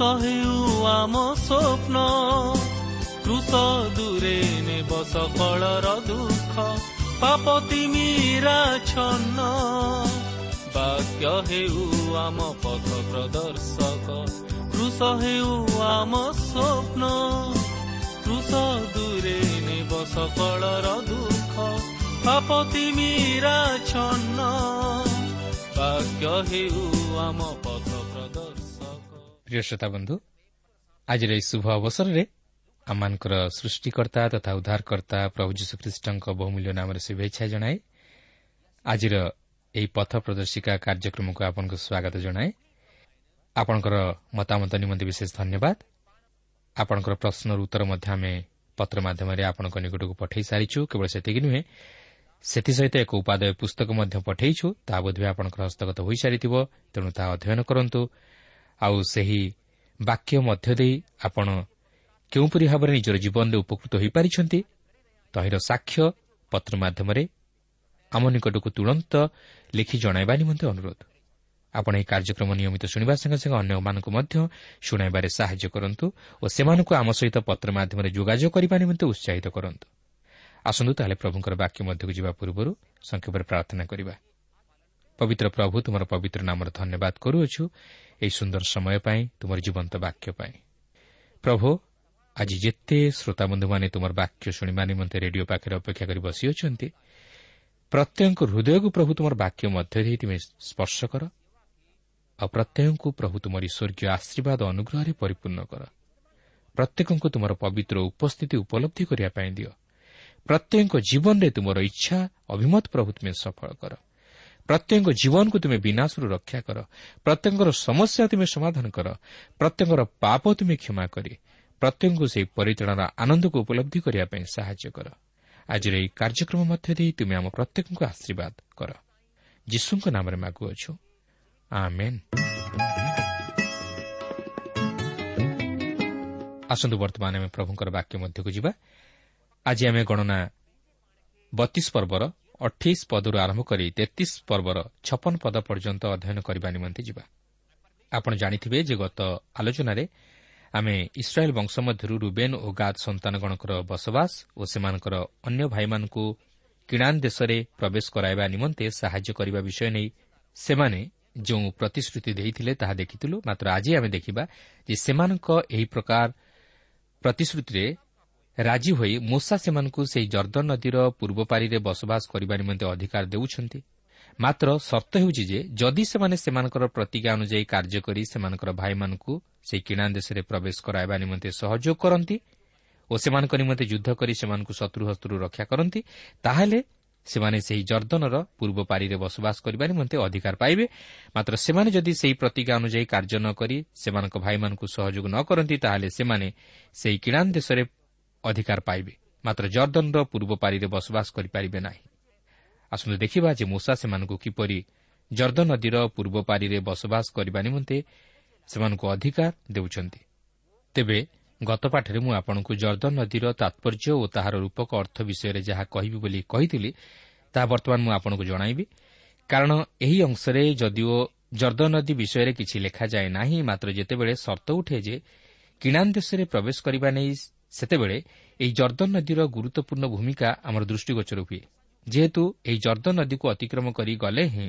କୃଷ ହେଉ ଆମ ସ୍ୱପ୍ନ କୃଷ ଦୂରେ ନେବ ସକଳର ଦୁଃଖ ପାପ ତିମିରା ଛନ୍ନ ବାକ୍ୟ ହେଉ ଆମ ପଥ ପ୍ରଦର୍ଶକ କୃଷ ହେଉ ଆମ ସ୍ୱପ୍ନ କୃଷ ଦୂରେ ନେବ ସକଳର ଦୁଃଖ ପାପ ତିମିରା ଛନ୍ନ ବାକ୍ୟ ହେଉ ଆମ ପଥ ପ୍ରଦର୍ଶକ ପ୍ରିୟ ଶ୍ରୋତା ବନ୍ଧୁ ଆଜିର ଏହି ଶୁଭ ଅବସରରେ ଆମମାନଙ୍କର ସୃଷ୍ଟିକର୍ତ୍ତା ତଥା ଉଦ୍ଧାରକର୍ତ୍ତା ପ୍ରଭୁ ଯୀଶୁଖ୍ରୀଷ୍ଟଙ୍କ ବହୁମୂଲ୍ୟ ନାମରେ ଶୁଭେଚ୍ଛା ଜଣାଏ ଆଜିର ଏହି ପଥ ପ୍ରଦର୍ଶିକା କାର୍ଯ୍ୟକ୍ରମକୁ ଆପଣଙ୍କୁ ସ୍ୱାଗତ ଜଣାଏ ଆପଣଙ୍କର ମତାମତ ନିମନ୍ତେ ବିଶେଷ ଧନ୍ୟବାଦ। ଆପଣଙ୍କର ପ୍ରଶ୍ନର ଉତ୍ତର ମଧ୍ୟ ଆମେ ପତ୍ର ମାଧ୍ୟମରେ ଆପଣଙ୍କ ନିକଟକୁ ପଠାଇ ସାରିଛୁ। କେବଳ ସେତିକି ନୁହେଁ ସେଥିସହିତ ଏକ ଉପାଦେୟ ପୁସ୍ତକ ମଧ୍ୟ ପଠାଇଛୁ। ତାହା ବୋଧହୁଏ ଆପଣଙ୍କର ହସ୍ତଗତ ହୋଇସାରିଥିବ ତେଣୁ ତାହା ଅଧ୍ୟୟନ କରନ୍ତୁ। ଆଉ ସେହି ବାକ୍ୟ ମଧ୍ୟ ଦେଇ ଆପଣ କେଉଁପରି ଭାବରେ ନିଜର ଜୀବନରେ ଉପକୃତ ହୋଇପାରିଛନ୍ତି ତହିଁର ସାକ୍ଷ୍ୟ ପତ୍ର ମାଧ୍ୟମରେ ଆମ ନିକଟକୁ ତୁରନ୍ତ ଲେଖି ଜଣାଇବା ନିମନ୍ତେ ଅନୁରୋଧ। ଆପଣ ଏହି କାର୍ଯ୍ୟକ୍ରମ ନିୟମିତ ଶୁଣିବା ସଙ୍ଗେ ସଙ୍ଗେ ଅନ୍ୟମାନଙ୍କୁ ମଧ୍ୟ ଶୁଣାଇବାରେ ସାହାଯ୍ୟ କରନ୍ତୁ ଓ ସେମାନଙ୍କୁ ଆମ ସହିତ ପତ୍ର ମାଧ୍ୟମରେ ଯୋଗାଯୋଗ କରିବା ନିମନ୍ତେ ଉତ୍ସାହିତ କରନ୍ତୁ। ଆସନ୍ତୁ ତାହେଲେ ପ୍ରଭୁଙ୍କର ବାକ୍ୟ ମଧ୍ୟକୁ ଯିବା ପୂର୍ବରୁ ସଂକ୍ଷେପରେ ପ୍ରାର୍ଥନା କରିବା। ପବିତ୍ର ପ୍ରଭୁ ତୁମର ପବିତ୍ର ନାମର ଧନ୍ୟବାଦ କରୁଅଛୁ ଏହି ସୁନ୍ଦର ସମୟ ପାଇଁ ତୁମର ଜୀବନ୍ତ ବାକ୍ୟ ପାଇଁ ପ୍ରଭୁ ଆଜି ଯେତେ ଶ୍ରୋତାବନ୍ଧୁମାନେ ତୁମର ବାକ୍ୟ ଶୁଣିବା ନିମନ୍ତେ ରେଡିଓ ପାଖରେ ଅପେକ୍ଷା କରି ବସିଅଛନ୍ତି ପ୍ରତ୍ୟେକଙ୍କ ହୃଦୟକୁ ପ୍ରଭୁ ତୁମର ବାକ୍ୟ ମଧ୍ୟ ଦେଇ ତୁମେ ସ୍ପର୍ଶ କର ଆଉ ପ୍ରତ୍ୟେକଙ୍କୁ ପ୍ରଭୁ ତୁମର ସ୍ୱର୍ଗୀୟ ଆଶୀର୍ବାଦ ଅନୁଗ୍ରହରେ ପରିପୂର୍ଣ୍ଣ କର ପ୍ରତ୍ୟେକଙ୍କୁ ତୁମର ପବିତ୍ର ଉପସ୍ଥିତି ଉପଲବ୍ଧି କରିବା ପାଇଁ ଦିଅ ପ୍ରତ୍ୟେକଙ୍କ ଜୀବନରେ ତୁମର ଇଚ୍ଛା ଅଭିମତ ପ୍ରଭୁ ତୁମେ ସଫଳ କର ପ୍ରତ୍ୟେକଙ୍କ ଜୀବନକୁ ତୁମେ ବିନାଶରୁ ରକ୍ଷା କର। ପ୍ରତ୍ୟେକଙ୍କର ସମସ୍ୟା ତୁମେ ସମାଧାନ କର। ପ୍ରତ୍ୟେକଙ୍କର ପାପ ତୁମେ କ୍ଷମା କରି। ପ୍ରତ୍ୟେକଙ୍କୁ ସେହି ପରିଚାଳନାର ଆନନ୍ଦକୁ ଉପଲବ୍ଧି କରିବା ପାଇଁ ସାହାଯ୍ୟ କର। ଆଜିର ଏହି କାର୍ଯ୍ୟକ୍ରମ ମଧ୍ୟ ଦେଇ ତୁମେ ଆମ ପ୍ରତ୍ୟେକଙ୍କୁ ଆଶୀର୍ବାଦ କର। ଯୀଶୁଙ୍କ ନାମରେ ମାଗୁଅଛୁ। ଆସନ୍ତୁ ବର୍ତ୍ତମାନ ଆମେ ପ୍ରଭୁଙ୍କର ବାକ୍ୟ ମଧ୍ୟକୁ ଯିବା। ଆଜି ଆମେ ଗଣନା ବତିଶ ପର୍ବର ଅଠେଇଶ ପଦରୁ ଆରମ୍ଭ କରି ତେତିଶ ପର୍ବର ଛପନ ପଦ ପର୍ଯ୍ୟନ୍ତ ଅଧ୍ୟୟନ କରିବା ନିମନ୍ତେ ଯିବା। ଆପଣ ଜାଣିଥିବେ ଯେ ଗତ ଆଲୋଚନାରେ ଆମେ ଇସ୍ରାଏଲ୍ ବଂଶ ମଧ୍ୟରୁ ରୁବେନ୍ ଓ ଗାଦ ସନ୍ତାନଗଣଙ୍କର ବସବାସ ଓ ସେମାନଙ୍କର ଅନ୍ୟ ଭାଇମାନଙ୍କୁ କିଣାନ୍ ଦେଶରେ ପ୍ରବେଶ କରାଇବା ନିମନ୍ତେ ସାହାଯ୍ୟ କରିବା ବିଷୟ ନେଇ ସେମାନେ ଯେଉଁ ପ୍ରତିଶ୍ରୁତି ଦେଇଥିଲେ ତାହା ଦେଖିଥିଲୁ ମାତ୍ର ଆଜି ଆମେ ଦେଖିବା ଯେ ସେମାନଙ୍କ ଏହି ପ୍ରକାର ପ୍ରତିଶ୍ରୁତିରେ ରାଜି ହୋଇ ମୂଷା ସେମାନଙ୍କୁ ସେହି ଜର୍ଦ୍ଦନ ନଦୀର ପୂର୍ବ ପାରିରେ ବସବାସ କରିବା ନିମନ୍ତେ ଅଧିକାର ଦେଉଛନ୍ତି। ମାତ୍ର ସର୍ତ୍ତ ହେଉଛି ଯେ ଯଦି ସେମାନେ ସେମାନଙ୍କର ପ୍ରତିଜ୍ଞା ଅନୁଯାୟୀ କାର୍ଯ୍ୟ କରି ସେମାନଙ୍କର ଭାଇମାନଙ୍କୁ ସେହି କିଣା ଦେଶରେ ପ୍ରବେଶ କରାଇବା ନିମନ୍ତେ ସହଯୋଗ କରନ୍ତି ଓ ସେମାନଙ୍କ ନିମନ୍ତେ ଯୁଦ୍ଧ କରି ସେମାନଙ୍କୁ ଶତ୍ରୁ ହସ୍ତରୁ ରକ୍ଷା କରନ୍ତି ତାହେଲେ ସେମାନେ ସେହି ଜର୍ଦ୍ଦନର ପୂର୍ବ ପାରିରେ ବସବାସ କରିବା ନିମନ୍ତେ ଅଧିକାର ପାଇବେ। ମାତ୍ର ସେମାନେ ଯଦି ସେହି ପ୍ରତିଜ୍ଞା ଅନୁଯାୟୀ କାର୍ଯ୍ୟ ନ କରି ସେମାନଙ୍କ ଭାଇମାନଙ୍କୁ ସହଯୋଗ ନ କରନ୍ତି ତାହେଲେ ସେମାନେ ସେହି କିଣାନ୍ ଦେଶରେ ଅଧିକାର ପାଇବେ। ମାତ୍ର ଜର୍ଦ୍ଦନର ପୂର୍ବ ପାରିରେ ବସବାସ କରିପାରିବେ ନାହିଁ। ଆସନ୍ତୁ ଦେଖିବା ଯେ ମୂଷା ସେମାନଙ୍କୁ କିପରି ଜର୍ଦ୍ଦ ନଦୀର ପୂର୍ବ ପାରିରେ ବସବାସ କରିବା ନିମନ୍ତେ ସେମାନଙ୍କୁ ଅଧିକାର ଦେଉଛନ୍ତି। ତେବେ ଗତପାଠରେ ମୁଁ ଆପଣଙ୍କୁ ଜର୍ଦ୍ଦନ ନଦୀର ତାତ୍ପର୍ଯ୍ୟ ଓ ତାହାର ରୂପକ ଅର୍ଥ ବିଷୟରେ ଯାହା କହିବି ବୋଲି କହିଥିଲି ତାହା ବର୍ତ୍ତମାନ ମୁଁ ଆପଣଙ୍କୁ ଜଣାଇବି। କାରଣ ଏହି ଅଂଶରେ ଯଦିଓ ଜର୍ଦ୍ଦ ନଦୀ ବିଷୟରେ କିଛି ଲେଖାଯାଏ ନାହିଁ ମାତ୍ର ଯେତେବେଳେ ସର୍ତ୍ତ ଉଠେ ଯେ କିଣାନ୍ ଦେଶରେ ପ୍ରବେଶ କରିବା ନେଇ ସେତେବେଳେ ଏହି ଜର୍ଦ୍ଦନ ନଦୀର ଗୁରୁତ୍ୱପୂର୍ଣ୍ଣ ଭୂମିକା ଆମର ଦୃଷ୍ଟିଗୋଚର ହୁଏ। ଯେହେତୁ ଏହି ଜର୍ଦ୍ଦନ ନଦୀକୁ ଅତିକ୍ରମ କରି ଗଲେ ହିଁ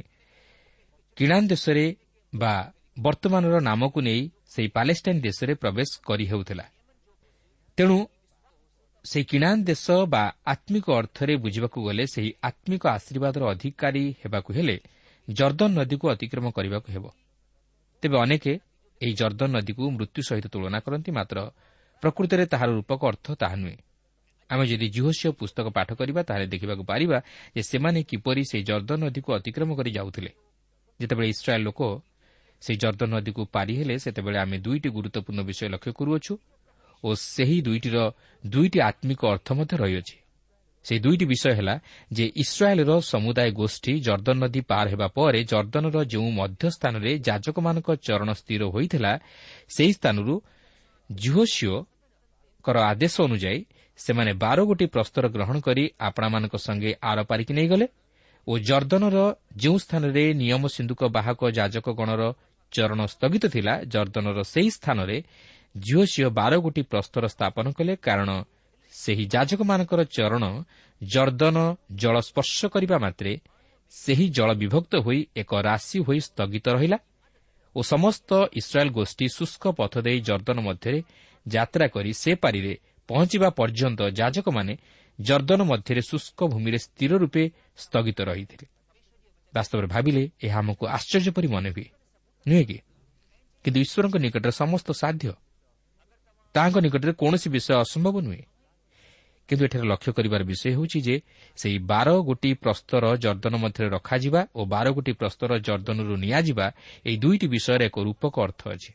କିଣାନ୍ ଦେଶରେ ବା ବର୍ତ୍ତମାନର ନାମକୁ ନେଇ ସେହି ପାଲେଷ୍ଟାଇନ୍ ଦେଶରେ ପ୍ରବେଶ କରିହେଉଥିଲା ତେଣୁ ସେହି କିଣାନ୍ ଦେଶ ବା ଆତ୍ମିକ ଅର୍ଥରେ ବୁଝିବାକୁ ଗଲେ ସେହି ଆତ୍ମିକ ଆଶୀର୍ବାଦର ଅଧିକାରୀ ହେବାକୁ ହେଲେ ଜର୍ଦ୍ଦନ ନଦୀକୁ ଅତିକ୍ରମ କରିବାକୁ ହେବ। ତେବେ ଅନେକ ଏହି ଜର୍ଦ୍ଦନ ନଦୀକୁ ମୃତ୍ୟୁ ସହିତ ତୁଳନା କରନ୍ତି ମାତ୍ର ପ୍ରକୃତରେ ତାହାର ରୂପକ ଅର୍ଥ ତାହା ନୁହେଁ। ଆମେ ଯଦି ଜୁହସିଓ ପୁସ୍ତକ ପାଠ କରିବା ତାହେଲେ ଦେଖିବାକୁ ପାରିବା ଯେ ସେମାନେ କିପରି ସେହି ଜର୍ଦ୍ଦନ ନଦୀକୁ ଅତିକ୍ରମ କରି ଯାଉଥିଲେ। ଯେତେବେଳେ ଇସ୍ରାଏଲ୍ ଲୋକ ସେହି ଜର୍ଦ୍ଦନ ନଦୀକୁ ପାରି ହେଲେ ସେତେବେଳେ ଆମେ ଦୁଇଟି ଗୁରୁତ୍ୱପୂର୍ଣ୍ଣ ବିଷୟ ଲକ୍ଷ୍ୟ କରୁଅଛୁ ଓ ସେହି ଦୁଇଟିର ଦୁଇଟି ଆତ୍ମିକ ଅର୍ଥ ମଧ୍ୟ ରହିଅଛି। ସେହି ଦୁଇଟି ବିଷୟ ହେଲା ଯେ ଇସ୍ରାଏଲ୍ର ସମୁଦାୟ ଗୋଷ୍ଠୀ ଜର୍ଦ୍ଦନ ନଦୀ ପାର ହେବା ପରେ ଜର୍ଦ୍ଦନର ଯେଉଁ ମଧ୍ୟସ୍ଥାନରେ ଯାଜକମାନଙ୍କ ଚରଣ ସ୍ଥିର ହୋଇଥିଲା ସେହି ସ୍ଥାନରୁ ଜୁହସିଓଙ୍କର ଆଦେଶ ଅନୁଯାୟୀ ସେମାନେ ବାର ଗୋଟି ପ୍ରସ୍ତର ଗ୍ରହଣ କରି ଆପଣାମାନଙ୍କ ସଙ୍ଗେ ଆର ପାରିକି ନେଇଗଲେ ଓ ଜର୍ଦ୍ଦନର ଯେଉଁ ସ୍ଥାନରେ ନିୟମ ସିନ୍ଧୁକ ବାହକ ଯାଜକଗଣର ଚରଣ ସ୍ଥଗିତ ଥିଲା ଜର୍ଦ୍ଦନର ସେହି ସ୍ଥାନରେ ଝିଅ ବାର ଗୋଟି ପ୍ରସ୍ତର ସ୍ଥାପନ କଲେ କାରଣ ସେହି ଯାଜକମାନଙ୍କର ଚରଣ ଜର୍ଦ୍ଦନ ଜଳ ସ୍ପର୍ଶ କରିବା ମାତ୍ରେ ସେହି ଜଳ ବିଭକ୍ତ ହୋଇ ଏକ ରାଶି ହୋଇ ସ୍ଥଗିତ ରହିଲା ଓ ସମସ୍ତ ଇସ୍ରାଏଲ୍ ଗୋଷ୍ଠୀ ଶୁଷ୍କ ପଥ ଦେଇ ଜର୍ଦ୍ଦନ ମଧ୍ୟରେ ଯାତ୍ରା କରି ସେ ପାରିରେ ପହଞ୍ଚିବା ପର୍ଯ୍ୟନ୍ତ ଯାଜକମାନେ ଜର୍ଦ୍ଦନ ମଧ୍ୟରେ ଶୁଷ୍କ ଭୂମିରେ ସ୍ଥିର ରୂପେ ସ୍ଥଗିତ ରହିଥିଲେ। ବାସ୍ତବରେ ଭାବିଲେ ଏହା ଆମକୁ ଆଶ୍ଚର୍ଯ୍ୟ ପରି ମନେ ହୁଏ। ନୁହେଁ କି? କିନ୍ତୁ ଈଶ୍ୱରଙ୍କ ନିକଟରେ ସମସ୍ତ ସାଧ୍ୟ। ତାହାଙ୍କ ନିକଟରେ କୌଣସି ବିଷୟ ଅସମ୍ଭବ ନୁହେଁ। କିନ୍ତୁ ଏଠାରେ ଲକ୍ଷ୍ୟ କରିବାର ବିଷୟ ହେଉଛି ଯେ ସେହି ବାର ଗୋଟି ପ୍ରସ୍ତର ଜର୍ଦ୍ଦନ ମଧ୍ୟରେ ରଖାଯିବା ଓ ବାର ଗୋଟି ପ୍ରସ୍ତର ଜର୍ଦ୍ଦନରୁ ନିଆଯିବା ଏହି ଦୁଇଟି ବିଷୟର ଏକ ରୂପକ ଅର୍ଥ ଅଛି।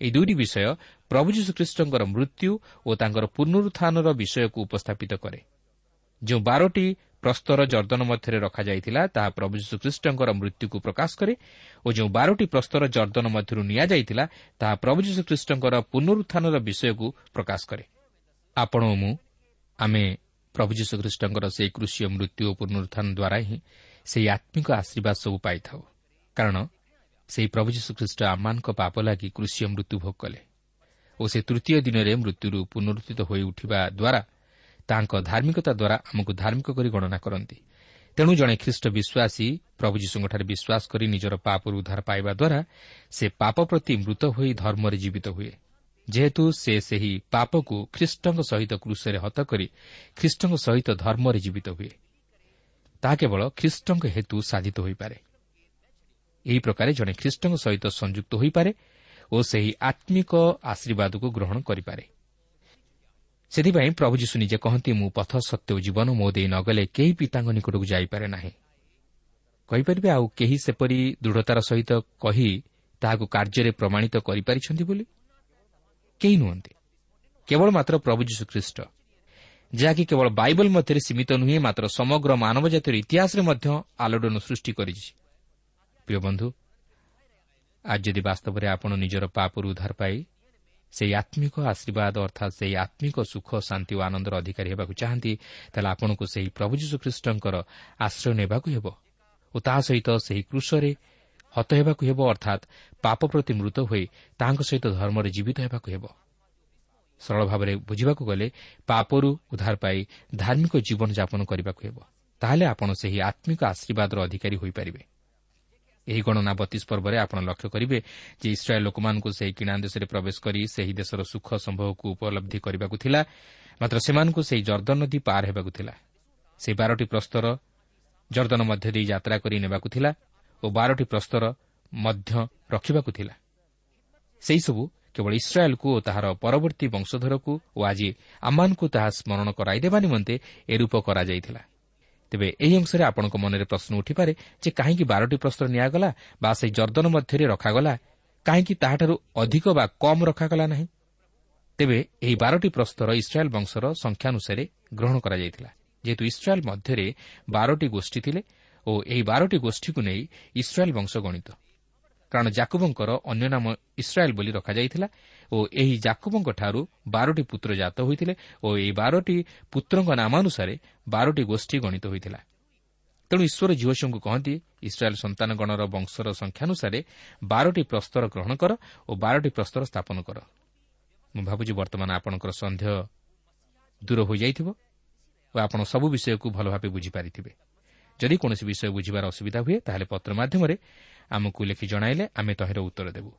ଏହି ଦୁଇଟି ବିଷୟ ପ୍ରଭୁ ଯୀଶୁଖ୍ରୀଷ୍ଟଙ୍କର ମୃତ୍ୟୁ ଓ ତାଙ୍କର ପୁନରୁତ୍ଥାନର ବିଷୟକୁ ଉପସ୍ଥାପିତ କରେ। ଯେଉଁ ବାରଟି ପ୍ରସ୍ତର ଜର୍ଦ୍ଦନ ମଧ୍ୟରେ ରଖାଯାଇଥିଲା ତାହା ପ୍ରଭୁ ଯୀଶୁଖ୍ରୀଷ୍ଟଙ୍କର ମୃତ୍ୟୁକୁ ପ୍ରକାଶ କରେ ଓ ଯେଉଁ ବାରଟି ପ୍ରସ୍ତର ଜର୍ଦ୍ଦନ ମଧ୍ୟରୁ ନିଆଯାଇଥିଲା ତାହା ପ୍ରଭୁ ଯୀଶୁଖ୍ରୀଷ୍ଟଙ୍କର ପୁନରୁତ୍ଥାନର ବିଷୟକୁ ପ୍ରକାଶ କରେ। ଆପଣ ଓ ମୁଁ ଆମେ ପ୍ରଭୁ ଯୀଶୁଖ୍ରୀଷ୍ଟଙ୍କର ସେହି କୃଷିୟ ମୃତ୍ୟୁ ଓ ପୁନରୁତ୍ଥାନ ଦ୍ୱାରା ହିଁ ସେହି ଆତ୍ମିକ ଆଶୀର୍ବାଦ ସବୁ ପାଇଥାଉ। କାରଣ ସେହି ପ୍ରଭୁ ଯୀଶୁଖ୍ରୀଷ୍ଟ ଆମମାନଙ୍କ ପାପ ଲାଗି କୃଷିୟ ମୃତ୍ୟୁ ଭୋଗ କଲେ ଓ ସେ ତୃତୀୟ ଦିନରେ ମୃତ୍ୟୁରୁ ପୁନରୁତ୍ଥିତ ହୋଇ ଉଠିବା ଦ୍ୱାରା ତାଙ୍କ ଧାର୍ମିକତା ଦ୍ୱାରା ଆମକୁ ଧାର୍ମିକ କରି ଗଣନା କରନ୍ତି। ତେଣୁ ଜଣେ ଖ୍ରୀଷ୍ଟ ବିଶ୍ୱାସୀ ପ୍ରଭୁ ଯୀଶୁଙ୍କଠାରେ ବିଶ୍ୱାସ କରି ନିଜର ପାପରୁ ଉଦ୍ଧାର ପାଇବା ଦ୍ୱାରା ସେ ପାପ ପ୍ରତି ମୃତ ହୋଇ ଧର୍ମରେ ଜୀବିତ ହୁଏ। ଯେହେତୁ ସେ ସେହି ପାପକୁ ଖ୍ରୀଷ୍ଟଙ୍କ ସହିତ କୃଷରେ ହତ କରି ଖ୍ରୀଷ୍ଟଙ୍କ ସହିତ ଧର୍ମରେ ଜୀବିତ ହୁଏ। ତାହା କେବଳ ଖ୍ରୀଷ୍ଟଙ୍କ ହେତୁ ସାଧିତ ହୋଇପାରେ। ଏହି ପ୍ରକାରେ ଜଣେ ଖ୍ରୀଷ୍ଟଙ୍କ ସହିତ ସଂଯୁକ୍ତ ହୋଇପାରେ ଓ ସେହି ଆତ୍ମିକ ଆଶୀର୍ବାଦକୁ ଗ୍ରହଣ କରିପାରେ। ସେଥିପାଇଁ ପ୍ରଭୁ ଯୀଶୁ ନିଜେ କହନ୍ତି ମୁଁ ପଥ ସତ୍ୟ ଓ ଜୀବନ ମୋ ଦେଇ ନଗଲେ କେହି ପିତାଙ୍କ ନିକଟକୁ ଯାଇପାରେ ନାହିଁ। କହିପାରିବେ ଆଉ କେହି ସେପରି ଦୃଢ଼ତାର ସହିତ କହି ତାହାକୁ କାର୍ଯ୍ୟରେ ପ୍ରମାଣିତ କରିପାରିଛନ୍ତି ବୋଲି? କେହି ନୁହନ୍ତି। କେବଳ ମାତ୍ର ପ୍ରଭୁ ଯୀଶୁ ଖ୍ରୀଷ୍ଟ। ଯାହାକି କେବଳ ବାଇବଲ ମଧ୍ୟରେ ସୀମିତ ନୁହେଁ ମାତ୍ର ସମଗ୍ର ମାନବ ଜାତିର ଇତିହାସରେ ମଧ୍ୟ ଆଲୋଡ଼ନ ସୃଷ୍ଟି କରିଛି। ପ୍ରିୟ ବନ୍ଧୁ ଆଜି ଯଦି ବାସ୍ତବରେ ଆପଣ ନିଜର ପାପରୁ ଉଦ୍ଧାର ପାଇ ସେହି ଆତ୍ମିକ ଆଶୀର୍ବାଦ ଅର୍ଥାତ୍ ସେହି ଆତ୍ମିକ ସୁଖ ଶାନ୍ତି ଓ ଆନନ୍ଦର ଅଧିକାରୀ ହେବାକୁ ଚାହାନ୍ତି ତାହେଲେ ଆପଣଙ୍କୁ ସେହି ପ୍ରଭୁ ଯୀଶୁଖ୍ରୀଷ୍ଟଙ୍କର ଆଶ୍ରୟ ନେବାକୁ ହେବ ଓ ତାହା ସହିତ ସେହି କୃଷରେ ହତ ହେବାକୁ ହେବ ଅର୍ଥାତ୍ ପାପ ପ୍ରତି ମୃତ ହୋଇ ତାହାଙ୍କ ସହିତ ଧର୍ମରେ ଜୀବିତ ହେବାକୁ ହେବ। ସରଳ ଭାବରେ ବୁଝିବାକୁ ଗଲେ ପାପରୁ ଉଦ୍ଧାର ପାଇ ଧାର୍ମିକ ଜୀବନଯାପନ କରିବାକୁ ହେବ। ତାହେଲେ ଆପଣ ସେହି ଆତ୍ମିକ ଆଶୀର୍ବାଦର ଅଧିକାରୀ ହୋଇପାରିବେ। ଏହି ଗଣନା ବତିଶ ପର୍ବରେ ଆପଣ ଲକ୍ଷ୍ୟ କରିବେ ଯେ ଇସ୍ରାଏଲ୍ ଲୋକମାନଙ୍କୁ ସେହି କିଣା ଦେଶରେ ପ୍ରବେଶ କରି ସେହି ଦେଶର ସୁଖ ସମ୍ଭବକୁ ଉପଲବ୍ଧି କରିବାକୁ ଥିଲା ମାତ୍ର ସେମାନଙ୍କୁ ସେହି ଜର୍ଦ୍ଦନ ନଦୀ ପାର ହେବାକୁ ଥିଲା। ସେହି ବାରଟି ପ୍ରସ୍ତର ଜର୍ଦ୍ଦନ ମଧ୍ୟ ଦେଇ ଯାତ୍ରା କରି ନେବାକୁ ଥିଲା ଓ ବାରଟି ପ୍ରସ୍ତର ମଧ୍ୟ ରଖିବାକୁ ଥିଲା। ସେହିସବୁ କେବଳ ଇସ୍ରାଏଲ୍କୁ ଓ ତାହାର ପରବର୍ତ୍ତୀ ବଂଶଧରକୁ ଓ ଆଜି ଆମମାନଙ୍କୁ ତାହା ସ୍କରଣ କରାଇଦେବା ନିମନ୍ତେ ଏରୂପ କରାଯାଇଥିଲା। ତେବେ ଏହି ଅଂଶରେ ଆପଣଙ୍କ ମନରେ ପ୍ରଶ୍ନ ଉଠିପାରେ ଯେ କାହିଁକି ବାରଟି ପ୍ରସ୍ତର ନିଆଗଲା ବା ସେହି ଜର୍ଦ୍ଦନ ମଧ୍ୟରେ ରଖାଗଲା କାହିଁକି ତାହାଠାରୁ ଅଧିକ ବା କମ୍ ରଖାଗଲା ନାହିଁ? ତେବେ ଏହି ବାରଟି ପ୍ରସ୍ତର ଇସ୍ରାଏଲ୍ ବଂଶର ସଂଖ୍ୟାନୁସାରେ ଗ୍ରହଣ କରାଯାଇଥିଲା। ଯେହେତୁ ଇସ୍ରାଏଲ୍ ମଧ୍ୟରେ ବାରଟି ଗୋଷ୍ଠୀ ଥିଲେ ଓ ଏହି ବାରଟି ଗୋଷ୍ଠୀକୁ ନେଇ ଇସ୍ରାଏଲ୍ ବଂଶ ଗଣିତ। କାରଣ ଜାକୁବଙ୍କର ଅନ୍ୟ ନାମ ଇସ୍ରାଏଲ୍ ବୋଲି ରଖାଯାଇଥିଲା ଓ ଏହି ଜାକୁବଙ୍କଠାରୁ ବାରଟି ପୁତ୍ର ଜାତ ହୋଇଥିଲେ ଓ ଏହି ବାରଟି ପୁତ୍ରଙ୍କ ନାମାନୁସାରେ ବାରଟି ଗୋଷ୍ଠୀ ଗଣିତ ହୋଇଥିଲା। ତେଣୁ ଈଶ୍ୱର ଝିଅଶଙ୍କୁ କହନ୍ତି ଇସ୍ରାଏଲ୍ ସନ୍ତାନଗଣର ବଂଶର ସଂଖ୍ୟାନୁସାରେ ବାରଟି ପ୍ରସ୍ତର ଗ୍ରହଣ କର ଓ ବାରଟି ପ୍ରସ୍ତର ସ୍ଥାପନ କର। ମୁଁ ଭାବୁଛି ବର୍ତ୍ତମାନ ଆପଣଙ୍କର ସନ୍ଦେହ ଦୂର ହୋଇଯାଇଥିବ ଓ ଆପଣ ସବୁ ବିଷୟକୁ ଭଲ ଭାବେ ବୁଝିପାରିଥିବେ। ଯଦି କୌଣସି ବିଷୟ ବୁଝିବାର ଅସୁବିଧା ହୁଏ ତାହେଲେ ପତ୍ର ମାଧ୍ୟମରେ ଆମକୁ ଲେଖି ଜଣାଇଲେ ଆମେ ତହିଁର ଉତ୍ତର ଦେବୁ।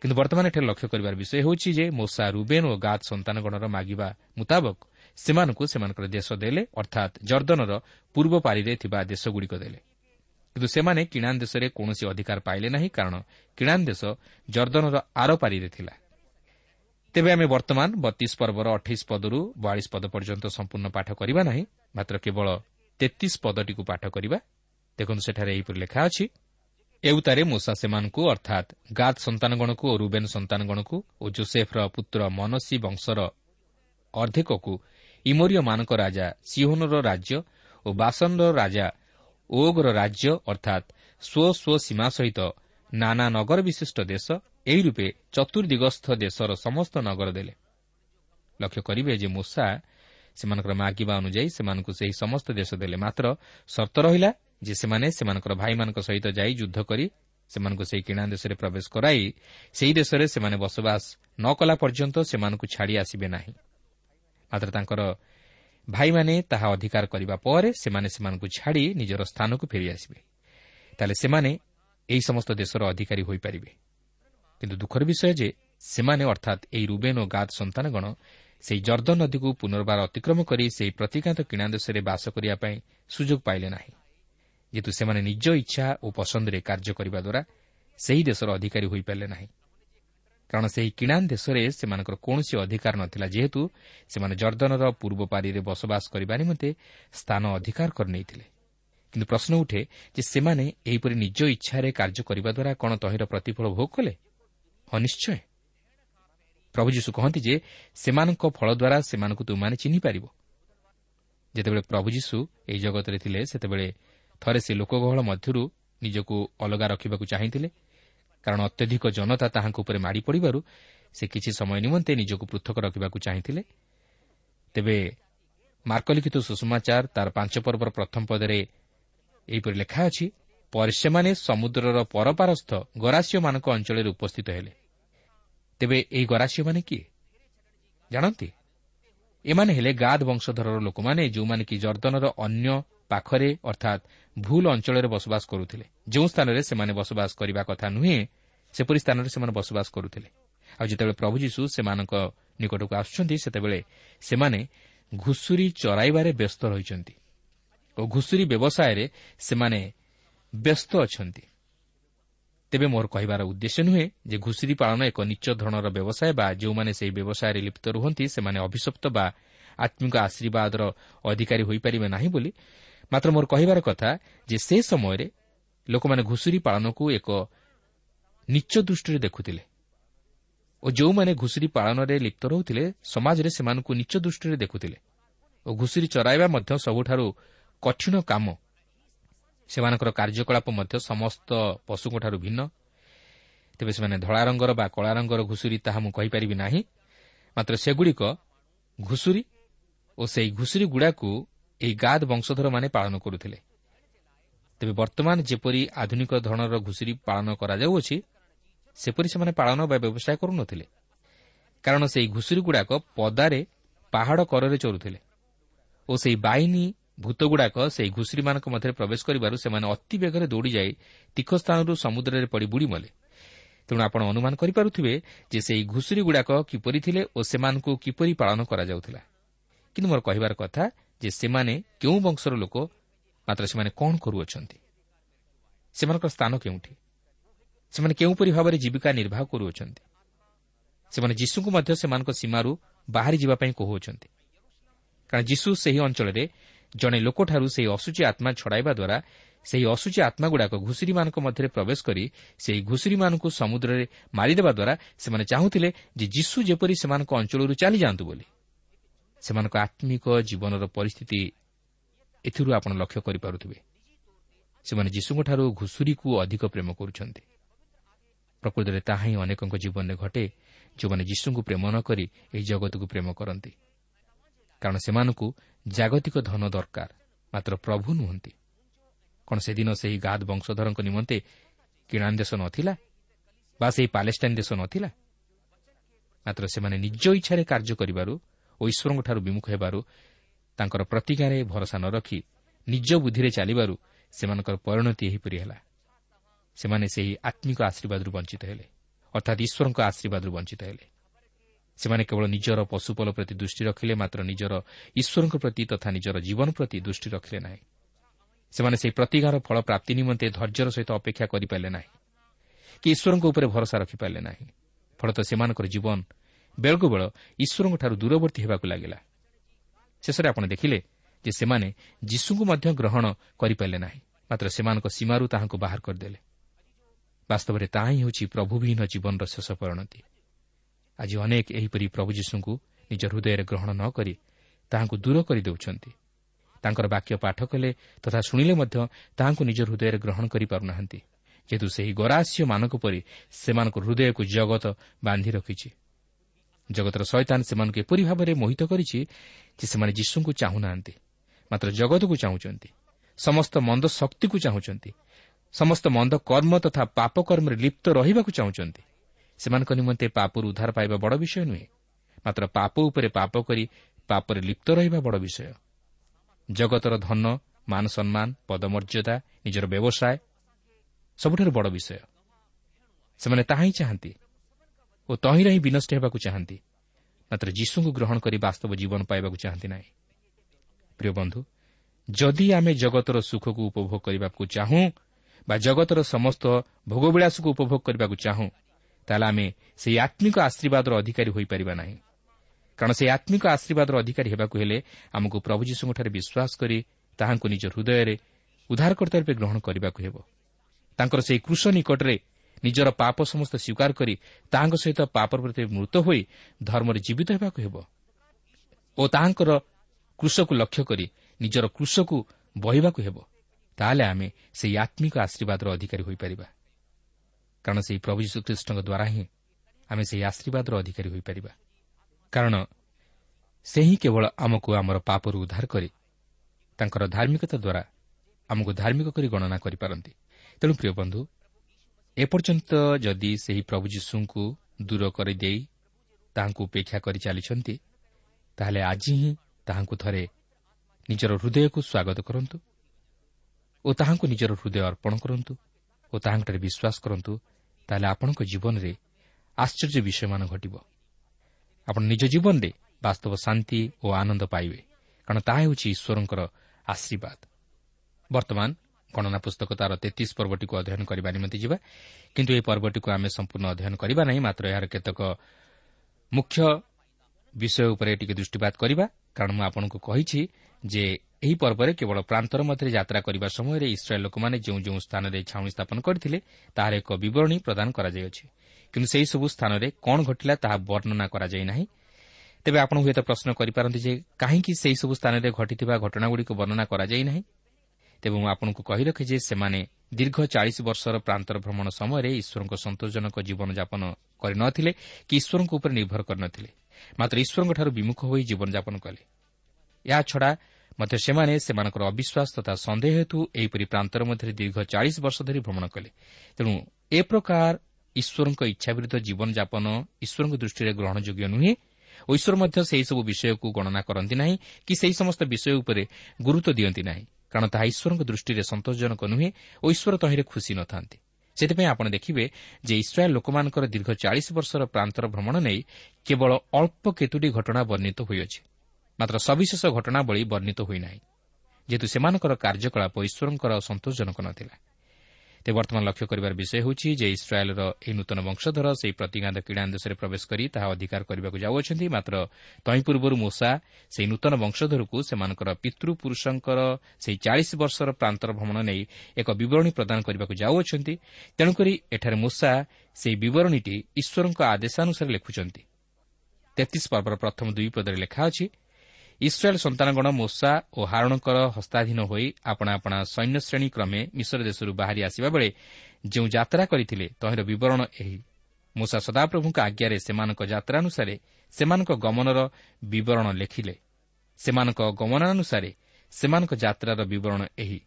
କିନ୍ତୁ ବର୍ତ୍ତମାନ ଏଠାରେ ଲକ୍ଷ୍ୟ କରିବାର ବିଷୟ ହେଉଛି ଯେ ମୋସା ରୁବେନ୍ ଓ ଗାଦ ସନ୍ତାନଗଣର ମାଗିବା ମୁତାବକ ସେମାନଙ୍କୁ ସେମାନଙ୍କର ଦେଶ ଦେଲେ ଅର୍ଥାତ୍ ଜର୍ଦ୍ଦନର ପୂର୍ବ ପାରିରେ ଥିବା ଦେଶଗୁଡ଼ିକ ଦେଲେ। କିନ୍ତୁ ସେମାନେ କିଣାନ୍ ଦେଶରେ କୌଣସି ଅଧିକାର ପାଇଲେ ନାହିଁ କାରଣ କିଣାନ୍ ଦେଶ ଜର୍ଦ୍ଦନର ଆର ପାରିରେ ଥିଲା। ତେବେ ଆମେ ବର୍ତ୍ତମାନ ବତିଶ ପର୍ବର ଅଠେଇଶ ପଦରୁ ବୟାଳିଶ ପଦ ପର୍ଯ୍ୟନ୍ତ ସମ୍ପୂର୍ଣ୍ଣ ପାଠ କରିବା ନାହିଁ ମାତ୍ର କେବଳ ତେତିଶ ପଦଟିକୁ ପାଠ କରିବା। ଦେଖନ୍ତୁ ସେଠାରେ ଏହିପରି ଲେଖା ଅଛି ଏଉତାରେ ମୂଷା ସେମାନଙ୍କୁ ଅର୍ଥାତ୍ ଗାଦ ସନ୍ତାନଗଣକୁ ଓ ରୁବେନ୍ ସନ୍ତାନଗଣକୁ ଓ ଜୋସେଫ୍ର ପୁତ୍ର ମନସୀ ବଂଶର ଅର୍ଦ୍ଧେକକୁ ଇମୋରିୟମାନଙ୍କ ରାଜା ସିହୋନର ରାଜ୍ୟ ଓ ବାସନର ରାଜା ଓଗର ରାଜ୍ୟ ଅର୍ଥାତ୍ ସ୍ୱ ସ୍ୱ ସୀମା ସହିତ ନାନା ନଗର ବିଶିଷ୍ଟ ଦେଶ ଏହି ରୂପେ ଚତୁର୍ଦିଗସ୍ଥ ଦେଶର ସମସ୍ତ ନଗର ଦେଲେ। ଲକ୍ଷ୍ୟ କରିବେ ଯେ ମୂଷା ସେମାନଙ୍କର ମାଗିବା ଅନୁଯାୟୀ ସେମାନଙ୍କୁ ସେହି ସମସ୍ତ ଦେଶ ଦେଲେ। ମାତ୍ର ସର୍ତ୍ତ ରହିଲା ଯେ ସେମାନେ ସେମାନଙ୍କର ଭାଇମାନଙ୍କ ସହିତ ଯାଇ ଯୁଦ୍ଧ କରି ସେମାନଙ୍କୁ ସେହି କିଣା ଦେଶରେ ପ୍ରବେଶ କରାଇ ସେହି ଦେଶରେ ସେମାନେ ବସବାସ ନ କଲା ପର୍ଯ୍ୟନ୍ତ ସେମାନଙ୍କୁ ଛାଡ଼ି ଆସିବେ ନାହିଁ। ମାତ୍ର ତାଙ୍କର ଭାଇମାନେ ତାହା ଅଧିକାର କରିବା ପରେ ସେମାନେ ସେମାନଙ୍କୁ ଛାଡ଼ି ନିଜର ସ୍ଥାନକୁ ଫେରିଆସିବେ ତାହେଲେ ସେମାନେ ଏହି ସମସ୍ତ ଦେଶର ଅଧିକାରୀ ହୋଇପାରିବେ। କିନ୍ତୁ ଦୁଃଖର ବିଷୟ ଯେ ସେମାନେ ଅର୍ଥାତ୍ ଏହି ରୁବେନ୍ ଓ ଗାଦ ସନ୍ତାନଗଣ ସେହି ଜର୍ଦ୍ଦ ନଦୀକୁ ପୁନର୍ବାର ଅତିକ୍ରମ କରି ସେହି ପ୍ରତିକାନ୍ତ କିଣା ଦେଶରେ ବାସ କରିବା ପାଇଁ ସୁଯୋଗ ପାଇଲେ ନାହିଁ। ଯେହେତୁ ସେମାନେ ନିଜ ଇଚ୍ଛା ଓ ପସନ୍ଦରେ କାର୍ଯ୍ୟ କରିବା ଦ୍ୱାରା ସେହି ଦେଶର ଅଧିକାରୀ ହୋଇପାରିଲେ ନାହିଁ। କାରଣ ସେହି କିଣାନ୍ ଦେଶରେ ସେମାନଙ୍କର କୌଣସି ଅଧିକାର ନଥିଲା ଯେହେତୁ ସେମାନେ ଜର୍ଦ୍ଦନର ପୂର୍ବ ପାରିରେ ବସବାସ କରିବା ନିମନ୍ତେ ସ୍ଥାନ ଅଧିକାର କରିନେଇଥିଲେ। କିନ୍ତୁ ପ୍ରଶ୍ନ ଉଠେ ଯେ ସେମାନେ ଏହିପରି ନିଜ ଇଚ୍ଛାରେ କାର୍ଯ୍ୟ କରିବା ଦ୍ୱାରା କ'ଣ ତହିଁର ପ୍ରତିଫଳ ଭୋଗ କଲେ? ହଁ ନିଶ୍ଚୟ। ପ୍ରଭୁ ଯୀଶୁ କହନ୍ତି ଯେ ସେମାନଙ୍କ ଫଳ ଦ୍ୱାରା ସେମାନଙ୍କୁ ତୁମାନେ ଚିହ୍ନିପାରିବ। ଯେତେବେଳେ ପ୍ରଭୁ ଯୀଶୁ ଏହି ଜଗତରେ ଥିଲେ ସେତେବେଳେ ଥରେ ସେ ଲୋକଗହଳ ମଧ୍ୟରୁ ନିଜକୁ ଅଲଗା ରଖିବାକୁ ଚାହିଁଥିଲେ କାରଣ ଅତ୍ୟଧିକ ଜନତା ତାହାଙ୍କ ଉପରେ ମାଡ଼ି ପଡ଼ିବାରୁ ସେ କିଛି ସମୟ ନିମନ୍ତେ ନିଜକୁ ପୃଥକ ରଖିବାକୁ ଚାହିଁଥିଲେ। ତେବେ ମାର୍କଲିଖିତ ସୁଷମାଚାର ତାର ପାଞ୍ଚ ପର୍ବର ପ୍ରଥମ ପଦରେ ଏହିପରି ଲେଖା ଅଛି ପରେ ସେମାନେ ସମୁଦ୍ରର ପରପାରସ୍ଥ ଗରାସିଓମାନଙ୍କ ଅଞ୍ଚଳରେ ଉପସ୍ଥିତ ହେଲେ। ତେବେ ଏହି ଗରାସିଓମାନେ କିଏ? ଜାଣନ୍ତି? ଏମାନେ ହେଲେ ଗାଦ ବଂଶଧରର ଲୋକମାନେ ଯେଉଁମାନେ କି ଜର୍ଦ୍ଦନର ଅନ୍ୟ ପାଖରେ ଅର୍ଥାତ୍ ଭୁଲ ଅଞ୍ଚଳରେ ବସବାସ କରୁଥିଲେ। ଯେଉଁ ସ୍ଥାନରେ ସେମାନେ ବସବାସ କରିବା କଥା ନୁହେଁ ସେପରି ସ୍ଥାନରେ ସେମାନେ ବସବାସ କରୁଥିଲେ। ଆଉ ଯେତେବେଳେ ପ୍ରଭୁ ଯୀଶୁ ସେମାନଙ୍କ ନିକଟକୁ ଆସୁଛନ୍ତି ସେତେବେଳେ ସେମାନେ ଘୁଷୁରୀ ଚରାଇବାରେ ବ୍ୟସ୍ତ ରହିଛନ୍ତି ଓ ଘୁଷୁରୀ ବ୍ୟବସାୟରେ ସେମାନେ ବ୍ୟସ୍ତ ଅଛନ୍ତି। ତେବେ ମୋର କହିବାର ଉଦ୍ଦେଶ୍ୟ ନୁହେଁ ଯେ ଘୁଷୁରୀ ପାଳନ ଏକ ନିଚ ଧରଣର ବ୍ୟବସାୟ ବା ଯେଉଁମାନେ ସେହି ବ୍ୟବସାୟରେ ଲିପ୍ତ ରୁହନ୍ତି ସେମାନେ ଅଭିଶପ୍ତ ବା ଆତ୍ମିକ ଆଶୀର୍ବାଦର ଅଧିକାରୀ ହୋଇପାରିବେ ନାହିଁ ବୋଲି ମାତ୍ର ମୋର କହିବାର କଥା ଯେ ସେ ସମୟରେ ଲୋକମାନେ ଘୁଷୁରୀ ପାଳନକୁ ଏକ ନିଚ ଦୃଷ୍ଟିରେ ଦେଖୁଥିଲେ ଓ ଯେଉଁମାନେ ଘୁଷୁରୀ ପାଳନରେ ଲିପ୍ତ ରହୁଥିଲେ ସମାଜରେ ସେମାନଙ୍କୁ ନିଚ ଦୃଷ୍ଟିରେ ଦେଖୁଥିଲେ ଓ ଘୁଷୁରୀ ଚରାଇବା ମଧ୍ୟ ସବୁଠାରୁ କଠିନ କାମ। ସେମାନଙ୍କର କାର୍ଯ୍ୟକଳାପ ମଧ୍ୟ ସମସ୍ତ ପଶୁଙ୍କଠାରୁ ଭିନ୍ନ। ତେବେ ସେମାନେ ଧଳା ରଙ୍ଗର ବା କଳା ରଙ୍ଗର ଘୁଷୁରୀ ତାହା ମୁଁ କହିପାରିବି ନାହିଁ। ମାତ୍ର ସେଗୁଡ଼ିକ ଘୁଷୁରୀ ଓ ସେହି ଘୁଷୁରୀଗୁଡ଼ାକୁ ଏହି ଗାଦ ବଂଶଧରମାନେ ପାଳନ କରୁଥିଲେ। ତେବେ ବର୍ତ୍ତମାନ ଯେପରି ଆଧୁନିକ ଧରଣର ଘୁଷୁରୀ ପାଳନ କରାଯାଉଅଛି ସେପରି ସେମାନେ ପାଳନ ବା ବ୍ୟବସାୟ କରୁନଥିଲେ। କାରଣ ସେହି ଘୁଷୁରୀଗୁଡ଼ାକ ପଦାରେ ପାହାଡ଼ କରରେ ଚରୁଥିଲେ ଓ ସେହି ବାହିନୀ ଭୂତଗୁଡ଼ାକ ସେହି ଘୁଷୁରୀମାନଙ୍କ ମଧ୍ୟରେ ପ୍ରବେଶ କରିବାରୁ ସେମାନେ ଅତି ବେଗରେ ଦୌଡ଼ିଯାଇ ତୀଖସ୍ଥାନରୁ ସମୁଦ୍ରରେ ପଡ଼ି ବୁଡ଼ି ମଲେ। ତେଣୁ ଆପଣ ଅନୁମାନ କରିପାରୁଥିବେ ଯେ ସେହି ଘୁଷୁରୀଗୁଡ଼ାକ କିପରି ଥିଲେ ଓ ସେମାନଙ୍କୁ କିପରି ପାଳନ କରାଯାଉଥିଲା। କିନ୍ତୁ ମୋର କହିବାର କଥା ଯେ ସେମାନେ କେଉଁ ବଂଶର ଲୋକ ମାତ୍ର ସେମାନେ କ'ଣ କରୁଅଛନ୍ତି? ସେମାନଙ୍କର ସ୍ଥାନ କେଉଁଠି? ସେମାନେ କେଉଁପରି ଭାବରେ ଜୀବିକା ନିର୍ବାହ କରୁଅଛନ୍ତି? ସେମାନେ ଯୀଶୁଙ୍କୁ ମଧ୍ୟ ସେମାନଙ୍କ ସୀମାରୁ ବାହାରି ଯିବା ପାଇଁ କହୁଅଛନ୍ତି। କାରଣ ଯୀଶୁ ସେହି ଅଞ୍ଚଳରେ ଜଣେ ଲୋକଠାରୁ ସେହି ଅସୁଚୀ ଆତ୍ମା ଛଡ଼ାଇବା ଦ୍ୱାରା ସେହି ଅସୁଚୀ ଆତ୍ମାଗୁଡ଼ାକ ଘୁଷୁରୀମାନଙ୍କ ମଧ୍ୟରେ ପ୍ରବେଶ କରି ସେହି ଘୁଷୁରୀମାନଙ୍କୁ ସମୁଦ୍ରରେ ମାରିଦେବା ଦ୍ୱାରା ସେମାନେ ଚାହୁଁଥିଲେ ଯେ ଯୀଶୁ ଯେପରି ସେମାନଙ୍କ ଅଞ୍ଚଳରୁ ଚାଲିଯାଆନ୍ତୁ ବୋଲି। ସେମାନଙ୍କ ଆତ୍ମିକ ଜୀବନର ପରିସ୍ଥିତି ଏଥିରୁ ଆପଣ ଲକ୍ଷ୍ୟ କରିପାରୁଥିବେ। ସେମାନେ ଯୀଶୁଙ୍କଠାରୁ ଘୁଷୁରୀକୁ ଅଧିକ ପ୍ରେମ କରୁଛନ୍ତି। ପ୍ରକୃତରେ ତାହା ହିଁ ଅନେକଙ୍କ ଜୀବନରେ ଘଟେ ଯେଉଁମାନେ ଯୀଶୁଙ୍କୁ ପ୍ରେମ ନ କରି ଏହି ଜଗତକୁ ପ୍ରେମ କରନ୍ତି। କାରଣ ସେମାନଙ୍କୁ ଜାଗତିକ ଧନ ଦରକାର ମାତ୍ର ପ୍ରଭୁ ନୁହନ୍ତି। କ'ଣ ସେଦିନ ସେହି ଗାଦ ବଂଶଧରଙ୍କ ନିମନ୍ତେ କିଣାନ୍ ଦେଶ ନଥିଲା? ବା ସେହି ପାଲେଷ୍ଟାଇନ୍ ଦେଶ ନଥିଲା? ମାତ୍ର ସେମାନେ ନିଜ ଇଚ୍ଛାରେ କାର୍ଯ୍ୟ କରିବାରୁ ଓ ଈଶ୍ୱରଙ୍କଠାରୁ ବିମୁଖ ହେବାରୁ ତାଙ୍କର ପ୍ରତିଜ୍ଞାରେ ଭରସା ନ ରଖି ନିଜ ବୁଦ୍ଧିରେ ଚାଲିବାରୁ ସେମାନଙ୍କର ପରିଣତି ଏହିପରି ହେଲା। ସେମାନେ ସେହି ଆତ୍ମିକ ଆଶୀର୍ବାଦରୁ ବଞ୍ଚିତ ହେଲେ ଅର୍ଥାତ୍ ଈଶ୍ୱରଙ୍କ ଆଶୀର୍ବାଦରୁ ବଞ୍ଚିତ ହେଲେ। ସେମାନେ କେବଳ ନିଜର ପଶୁପଲ ପ୍ରତି ଦୃଷ୍ଟି ରଖିଲେ ମାତ୍ର ନିଜର ଈଶ୍ୱରଙ୍କ ପ୍ରତି ତଥା ନିଜର ଜୀବନ ପ୍ରତି ଦୃଷ୍ଟି ରଖିଲେ ନାହିଁ। ସେମାନେ ସେହି ପ୍ରତିଗାର ଫଳ ପ୍ରାପ୍ତି ନିମନ୍ତେ ଧୈର୍ଯ୍ୟର ସହିତ ଅପେକ୍ଷା କରିପାରିଲେ ନାହିଁ କି ଈଶ୍ୱରଙ୍କ ଉପରେ ଭରସା ରଖିପାରିଲେ ନାହିଁ। ଫଳତଃ ସେମାନଙ୍କର ଜୀବନ ବେଳକୁ ବେଳ ଈଶ୍ୱରଙ୍କଠାରୁ ଦୂରବର୍ତ୍ତୀ ହେବାକୁ ଲାଗିଲା। ଶେଷରେ ଆପଣ ଦେଖିଲେ ଯେ ସେମାନେ ଯୀଶୁଙ୍କୁ ମଧ୍ୟ ଗ୍ରହଣ କରିପାରିଲେ ନାହିଁ ମାତ୍ର ସେମାନଙ୍କ ସୀମାରୁ ତାହାଙ୍କୁ ବାହାର କରିଦେଲେ। ବାସ୍ତବରେ ତାହା ହିଁ ହେଉଛି ପ୍ରଭୁବିହୀନ ଜୀବନର ଶେଷ ପରିଣତି। ଆଜି ଅନେକ ଏହିପରି ପ୍ରଭୁ ଯୀଶୁଙ୍କୁ ନିଜ ହୃଦୟରେ ଗ୍ରହଣ ନ କରି ତାହାଙ୍କୁ ଦୂର କରିଦେଉଛନ୍ତି ତାଙ୍କର ବାକ୍ୟ ପାଠ କଲେ ତଥା ଶୁଣିଲେ ମଧ୍ୟ ତାହାଙ୍କୁ ନିଜ ହୃଦୟରେ ଗ୍ରହଣ କରିପାରୁନାହାନ୍ତି ଯେହେତୁ ସେହି ଗରାସ୍ୟମାନଙ୍କ ପରି ସେମାନଙ୍କ ହୃଦୟକୁ ଜଗତ ବାନ୍ଧି ରଖିଛି। ଜଗତର ଶୈତାନ ସେମାନଙ୍କୁ ଏପରି ଭାବରେ ମୋହିତ କରିଛି ଯେ ସେମାନେ ଯୀଶୁଙ୍କୁ ଚାହୁଁନାହାନ୍ତି। ମାତ୍ର ଜଗତକୁ ଚାହୁଁଛନ୍ତି। ସମସ୍ତ ମନ୍ଦ ଶକ୍ତିକୁ ଚାହୁଁଛନ୍ତି। ସମସ୍ତ ମନ୍ଦ କର୍ମ ତଥା ପାପ କର୍ମରେ ଲିପ୍ତ ରହିବାକୁ ଚାହୁଁଛନ୍ତି। ସେମାନଙ୍କ ନିମନ୍ତେ ପାପରୁ ଉଦ୍ଧାର ପାଇବା ବଡ଼ ବିଷୟ ନୁହେଁ। ମାତ୍ର ପାପ ଉପରେ ପାପ କରି ପାପରେ ଲିପ୍ତ ରହିବା ବଡ଼ ବିଷୟ। ଜଗତର ଧନ ମାନ ସମ୍ମାନ ପଦମର୍ଯ୍ୟାଦା ନିଜର ବ୍ୟବସାୟ ସବୁଠାରୁ ବଡ଼ ବିଷୟ। ସେମାନେ ତାହା ହିଁ ଚାହାନ୍ତି। ଓ ତହିଁରେ ହିଁ ବିନଷ୍ଟ ହେବାକୁ ଚାହାନ୍ତି। ମାତ୍ର ଯୀଶୁଙ୍କୁ ଗ୍ରହଣ କରି ବାସ୍ତବ ଜୀବନ ପାଇବାକୁ ଚାହାନ୍ତି ନାହିଁ। ପ୍ରିୟ ବନ୍ଧୁ ଯଦି ଆମେ ଜଗତର ସୁଖକୁ ଉପଭୋଗ କରିବାକୁ ଚାହୁଁ ବା ଜଗତର ସମସ୍ତ ଭୋଗବିଳାସକୁ ଉପଭୋଗ କରିବାକୁ ଚାହୁଁ ତାହେଲେ ଆମେ ସେହି ଆତ୍ମିକ ଆଶୀର୍ବାଦର ଅଧିକାରୀ ହୋଇପାରିବା ନାହିଁ। କାରଣ ସେହି ଆତ୍ମିକ ଆଶୀର୍ବାଦର ଅଧିକାରୀ ହେବାକୁ ହେଲେ ଆମକୁ ପ୍ରଭୁ ଯୀଶୁଙ୍କଠାରେ ବିଶ୍ୱାସ କରି ତାହାଙ୍କୁ ନିଜ ହୃଦୟରେ ଉଦ୍ଧାରକର୍ତ୍ତା ରୂପେ ଗ୍ରହଣ କରିବାକୁ ହେବ। ତାଙ୍କର ସେହି କୃଷ ନିକଟରେ ନିଜର ପାପ ସମସ୍ତ ସ୍ୱୀକାର କରି ତାହାଙ୍କ ସହିତ ପାପ ପ୍ରତି ମୃତ ହୋଇ ଧର୍ମରେ ଜୀବିତ ହେବାକୁ ହେବ ଓ ତାହାଙ୍କର କୃଷକୁ ଲକ୍ଷ୍ୟ କରି ନିଜର କୃଷକୁ ବହିବାକୁ ହେବ। ତାହେଲେ ଆମେ ସେହି ଆତ୍ମିକ ଆଶୀର୍ବାଦର ଅଧିକାରୀ ହୋଇପାରିବା। କାରଣ ସେହି ପ୍ରଭୁ ଯୀଶୁଖ୍ରୀଷ୍ଟଙ୍କ ଦ୍ୱାରା ହିଁ ଆମେ ସେହି ଆଶୀର୍ବାଦର ଅଧିକାରୀ ହୋଇପାରିବା। କାରଣ ସେ ହିଁ କେବଳ ଆମକୁ ଆମର ପାପରୁ ଉଦ୍ଧାର କରି ତାଙ୍କର ଧାର୍ମିକତା ଦ୍ୱାରା ଆମକୁ ଧାର୍ମିକ କରି ଗଣନା କରିପାରନ୍ତି। ତେଣୁ ପ୍ରିୟ ବନ୍ଧୁ ଏପର୍ଯ୍ୟନ୍ତ ଯଦି ସେହି ପ୍ରଭୁ ଯୀଶୁଙ୍କୁ ଦୂର କରିଦେଇ ତାହାଙ୍କୁ ଉପେକ୍ଷା କରି ଚାଲିଛନ୍ତି ତାହେଲେ ଆଜି ହିଁ ତାହାଙ୍କୁ ଥରେ ନିଜର ହୃଦୟକୁ ସ୍ୱାଗତ କରନ୍ତୁ ଓ ତାହାଙ୍କୁ ନିଜର ହୃଦୟ ଅର୍ପଣ କରନ୍ତୁ ଓ ତାହାଙ୍କଠାରେ ବିଶ୍ୱାସ କରନ୍ତୁ ତାହେଲେ ଆପଣଙ୍କ ଜୀବନରେ ଆଶ୍ଚର୍ଯ୍ୟ ବିଷୟମାନ ଘଟିବ। ଆପଣ ନିଜ ଜୀବନରେ ବାସ୍ତବ ଶାନ୍ତି ଓ ଆନନ୍ଦ ପାଇବେ କାରଣ ତାହା ହେଉଛି ଈଶ୍ୱରଙ୍କର ଆଶୀର୍ବାଦ। ବର୍ତ୍ତମାନ ଗଣନା ପୁସ୍ତକ ତା'ର ତେତିଶ ପର୍ବଟିକୁ ଅଧ୍ୟୟନ କରିବା ନିମନ୍ତେ ଯିବା। କିନ୍ତୁ ଏହି ପର୍ବଟିକୁ ଆମେ ସମ୍ପୂର୍ଣ୍ଣ ଅଧ୍ୟୟନ କରିବା ନାହିଁ ମାତ୍ର ଏହାର କେତେକ ମୁଖ୍ୟ ବିଷୟ ଉପରେ ଟିକେ ଦୃଷ୍ଟିପାତ କରିବା। କାରଣ ମୁଁ ଆପଣଙ୍କୁ କହିଛି ଯେ ଏହି ପର୍ବରେ କେବଳ ପ୍ରାନ୍ତର ମଧ୍ୟରେ ଯାତ୍ରା କରିବା ସମୟରେ ଇସ୍ରାଏଲ୍ ଲୋକମାନେ ଯେଉଁ ଯେଉଁ ସ୍ଥାନରେ ଛାଉଣି ସ୍ଥାପନ କରିଥିଲେ ତାହାର ଏକ ବିବରଣୀ ପ୍ରଦାନ କରାଯାଇଅଛି। କିନ୍ତୁ ସେହିସବୁ ସ୍ଥାନରେ କ'ଣ ଘଟିଲା ତାହା ବର୍ଣ୍ଣନା କରାଯାଇ ନାହିଁ। ତେବେ ଆପଣ ହୁଏତ ପ୍ରଶ୍ନ କରିପାରନ୍ତି ଯେ କାହିଁକି ସେହିସବୁ ସ୍ଥାନରେ ଘଟିଥିବା ଘଟଣାଗୁଡ଼ିକୁ ବର୍ଣ୍ଣନା କରାଯାଇ ନାହିଁ? ତେବେ ମୁଁ ଆପଣଙ୍କୁ କହି ରଖେ ଯେ ସେମାନେ ଦୀର୍ଘ ଚାଳିଶ ବର୍ଷର ପ୍ରାନ୍ତର ଭ୍ରମଣ ସମୟରେ ଈଶ୍ୱରଙ୍କ ସନ୍ତୋଷଜନକ ଜୀବନଯାପନ କରିନଥିଲେ କି ଈଶ୍ୱରଙ୍କ ଉପରେ ନିର୍ଭର କରିନଥିଲେ। ମାତ୍ର ଈଶ୍ୱରଙ୍କଠାରୁ ବିମୁଖ ହୋଇ ଜୀବନଯାପନ କଲେ। ଏହାଛଡ଼ା ମଧ୍ୟ ସେମାନେ ସେମାନଙ୍କର ଅବିଶ୍ୱାସ ତଥା ସନ୍ଦେହ ହେତୁ ଏହିପରି ପ୍ରାନ୍ତର ମଧ୍ୟରେ ଦୀର୍ଘ ଚାଳିଶ ବର୍ଷ ଧରି ଭ୍ରମଣ କଲେ। ତେଣୁ ଏ ପ୍ରକାର ଈଶ୍ୱରଙ୍କ ଇଚ୍ଛା ବିରୁଦ୍ଧ ଜୀବନଯାପନ ଈଶ୍ୱରଙ୍କ ଦୃଷ୍ଟିରେ ଗ୍ରହଣଯୋଗ୍ୟ ନୁହେଁ ଓ ଈଶ୍ୱର ମଧ୍ୟ ସେହିସବୁ ବିଷୟକୁ ଗଣନା କରନ୍ତି ନାହିଁ କି ସେହି ସମସ୍ତ ବିଷୟ ଉପରେ ଗୁରୁତ୍ୱ ଦିଅନ୍ତି ନାହିଁ। କାରଣ ତାହା ଈଶ୍ୱରଙ୍କ ଦୃଷ୍ଟିରେ ସନ୍ତୋଷଜନକ ନୁହେଁ ଓ ଈଶ୍ୱର ତହିଁରେ ଖୁସି ନଥାନ୍ତି। ସେଥିପାଇଁ ଆପଣ ଦେଖିବେ ଯେ ଇସ୍ରାଏଲ୍ ଲୋକମାନଙ୍କର ଦୀର୍ଘ ଚାଳିଶ ବର୍ଷର ପ୍ରାନ୍ତର ଭ୍ରମଣ ନେଇ କେବଳ ଅଳ୍ପ କେତୋଟି ଘଟଣା ବର୍ଣ୍ଣିତ ହୋଇଅଛି। ମାତ୍ର ସବିଶେଷ ଘଟଣାବଳୀ ବର୍ଣ୍ଣିତ ହୋଇନାହିଁ। ଯେହେତୁ ସେମାନଙ୍କର କାର୍ଯ୍ୟକଳାପ ଈଶ୍ୱରଙ୍କର ସନ୍ତୋଷଜନକ ନଥିଲା। ତେବେ ବର୍ତ୍ତମାନ ଲକ୍ଷ୍ୟ କରିବାର ବିଷୟ ହେଉଛି ଯେ ଇସ୍ରାଏଲ୍ର ଏହି ନୂତନ ବଂଶଧର ସେହି ପ୍ରତିଗାନ୍ତ କ୍ରୀଡ଼ା ଦେଶରେ ପ୍ରବେଶ କରି ତାହା ଅଧିକାର କରିବାକୁ ଯାଉଅଛନ୍ତି। ମାତ୍ର ତହିଁ ପୂର୍ବରୁ ମୂଷା ସେହି ନୂତନ ବଂଶଧରକୁ ସେମାନଙ୍କର ପିତୃପୁରୁଷଙ୍କର ସେହି ଚାଳିଶ ବର୍ଷର ପ୍ରାନ୍ତର ଭ୍ରମଣ ନେଇ ଏକ ବିବରଣୀ ପ୍ରଦାନ କରିବାକୁ ଯାଉଅଛନ୍ତି। ତେଣୁକରି ଏଠାରେ ମୂଷା ସେହି ବିବରଣୀଟି ଈଶ୍ୱରଙ୍କ ଆଦେଶାନୁସାରେ ଲେଖୁଛନ୍ତି। ତେତିଶ ପର୍ବର ପ୍ରଥମ ଦୁଇ ପଦରେ ଲେଖା ଅଛି ଇସ୍ରାଏଲ୍ ସନ୍ତାନଗଣ ମୂଷା ଓ ହାରଣଙ୍କର ହସ୍ତାଧୀନ ହୋଇ ଆପଣା ଆପଣା ସୈନ୍ୟଶ୍ରେଣୀ କ୍ରମେ ମିଶ୍ର ଦେଶରୁ ବାହାରି ଆସିବା ବେଳେ ଯେଉଁ ଯାତ୍ରା କରିଥିଲେ ତହିଁର ବିବରଣ ଏହି। ମୂଷା ସଦାପ୍ରଭୁଙ୍କ ଆଜ୍ଞାରେ ସେମାନଙ୍କ ଯାତ୍ରାନୁସାରେ ସେମାନଙ୍କ ଗମନର ବିବରଣ ଲେଖିଲେ। ସେମାନଙ୍କ ଗମନାନୁସାରେ ସେମାନଙ୍କ ଯାତ୍ରାର ବିବରଣ ଏହି।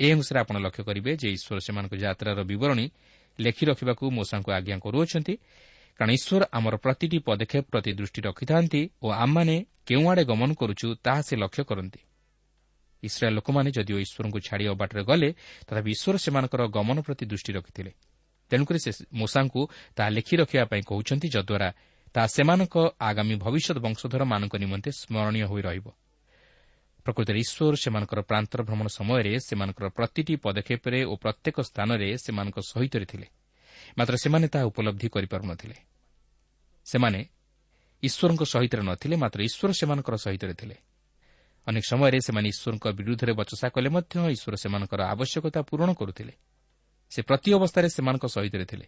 ଏ ଅନୁସାରେ ଆପଣ ଲକ୍ଷ୍ୟ କରିବେ ଯେ ଈଶ୍ୱର ସେମାନଙ୍କ ଯାତ୍ରାର ବିବରଣୀ ଲେଖି ରଖିବାକୁ ମୂଷାଙ୍କୁ ଆଜ୍ଞା କରୁଅଛନ୍ତି କାରଣ ଈଶ୍ୱର ଆମର ପ୍ରତିଟି ପଦକ୍ଷେପ ପ୍ରତି ଦୃଷ୍ଟି ରଖିଥାନ୍ତି ଓ ଆମମାନେ କେଉଁଆଡ଼େ ଗମନ କରୁଛୁ ତାହା ସେ ଲକ୍ଷ୍ୟ କରନ୍ତି। ଇସ୍ରାଏଲ୍ ଲୋକମାନେ ଯଦିଓ ଈଶ୍ୱରଙ୍କୁ ଛାଡ଼ି ଅବାଟରେ ଗଲେ ତଥାପି ଈଶ୍ୱର ସେମାନଙ୍କର ଗମନ ପ୍ରତି ଦୃଷ୍ଟି ରଖିଥିଲେ। ତେଣୁକରି ସେ ମୂଷାଙ୍କୁ ତାହା ଲେଖି ରଖିବା ପାଇଁ କହୁଛନ୍ତି ଯଦ୍ୱାରା ତାହା ସେମାନଙ୍କ ଆଗାମୀ ଭବିଷ୍ୟତ ବଂଶଧରମାନଙ୍କ ନିମନ୍ତେ ସ୍କରଣୀୟ ହୋଇ ରହିବ। ପ୍ରକୃତରେ ଈଶ୍ୱର ସେମାନଙ୍କର ପ୍ରାନ୍ତର ଭ୍ରମଣ ସମୟରେ ସେମାନଙ୍କର ପ୍ରତିଟି ପଦକ୍ଷେପରେ ଓ ପ୍ରତ୍ୟେକ ସ୍ଥାନରେ ସେମାନଙ୍କ ସହିତ ଥିଲେ। ମାତ୍ର ସେମାନେ ତାହା ଉପଲବ୍ଧି କରିପାରୁନଥିଲେ। ସେମାନେ ଈଶ୍ୱରଙ୍କ ସହିତ ନଥିଲେ ମାତ୍ର ଈଶ୍ୱର ସେମାନଙ୍କର ସହିତ ଥିଲେ। ଅନେକ ସମୟରେ ସେମାନେ ଈଶ୍ୱରଙ୍କ ବିରୁଦ୍ଧରେ ବଚସା କଲେ ମଧ୍ୟ ଈଶ୍ୱର ସେମାନଙ୍କର ଆବଶ୍ୟକତା ପୂରଣ କରୁଥିଲେ। ସେ ପ୍ରତି ଅବସ୍ଥାରେ ସେମାନଙ୍କ ସହିତ ଥିଲେ।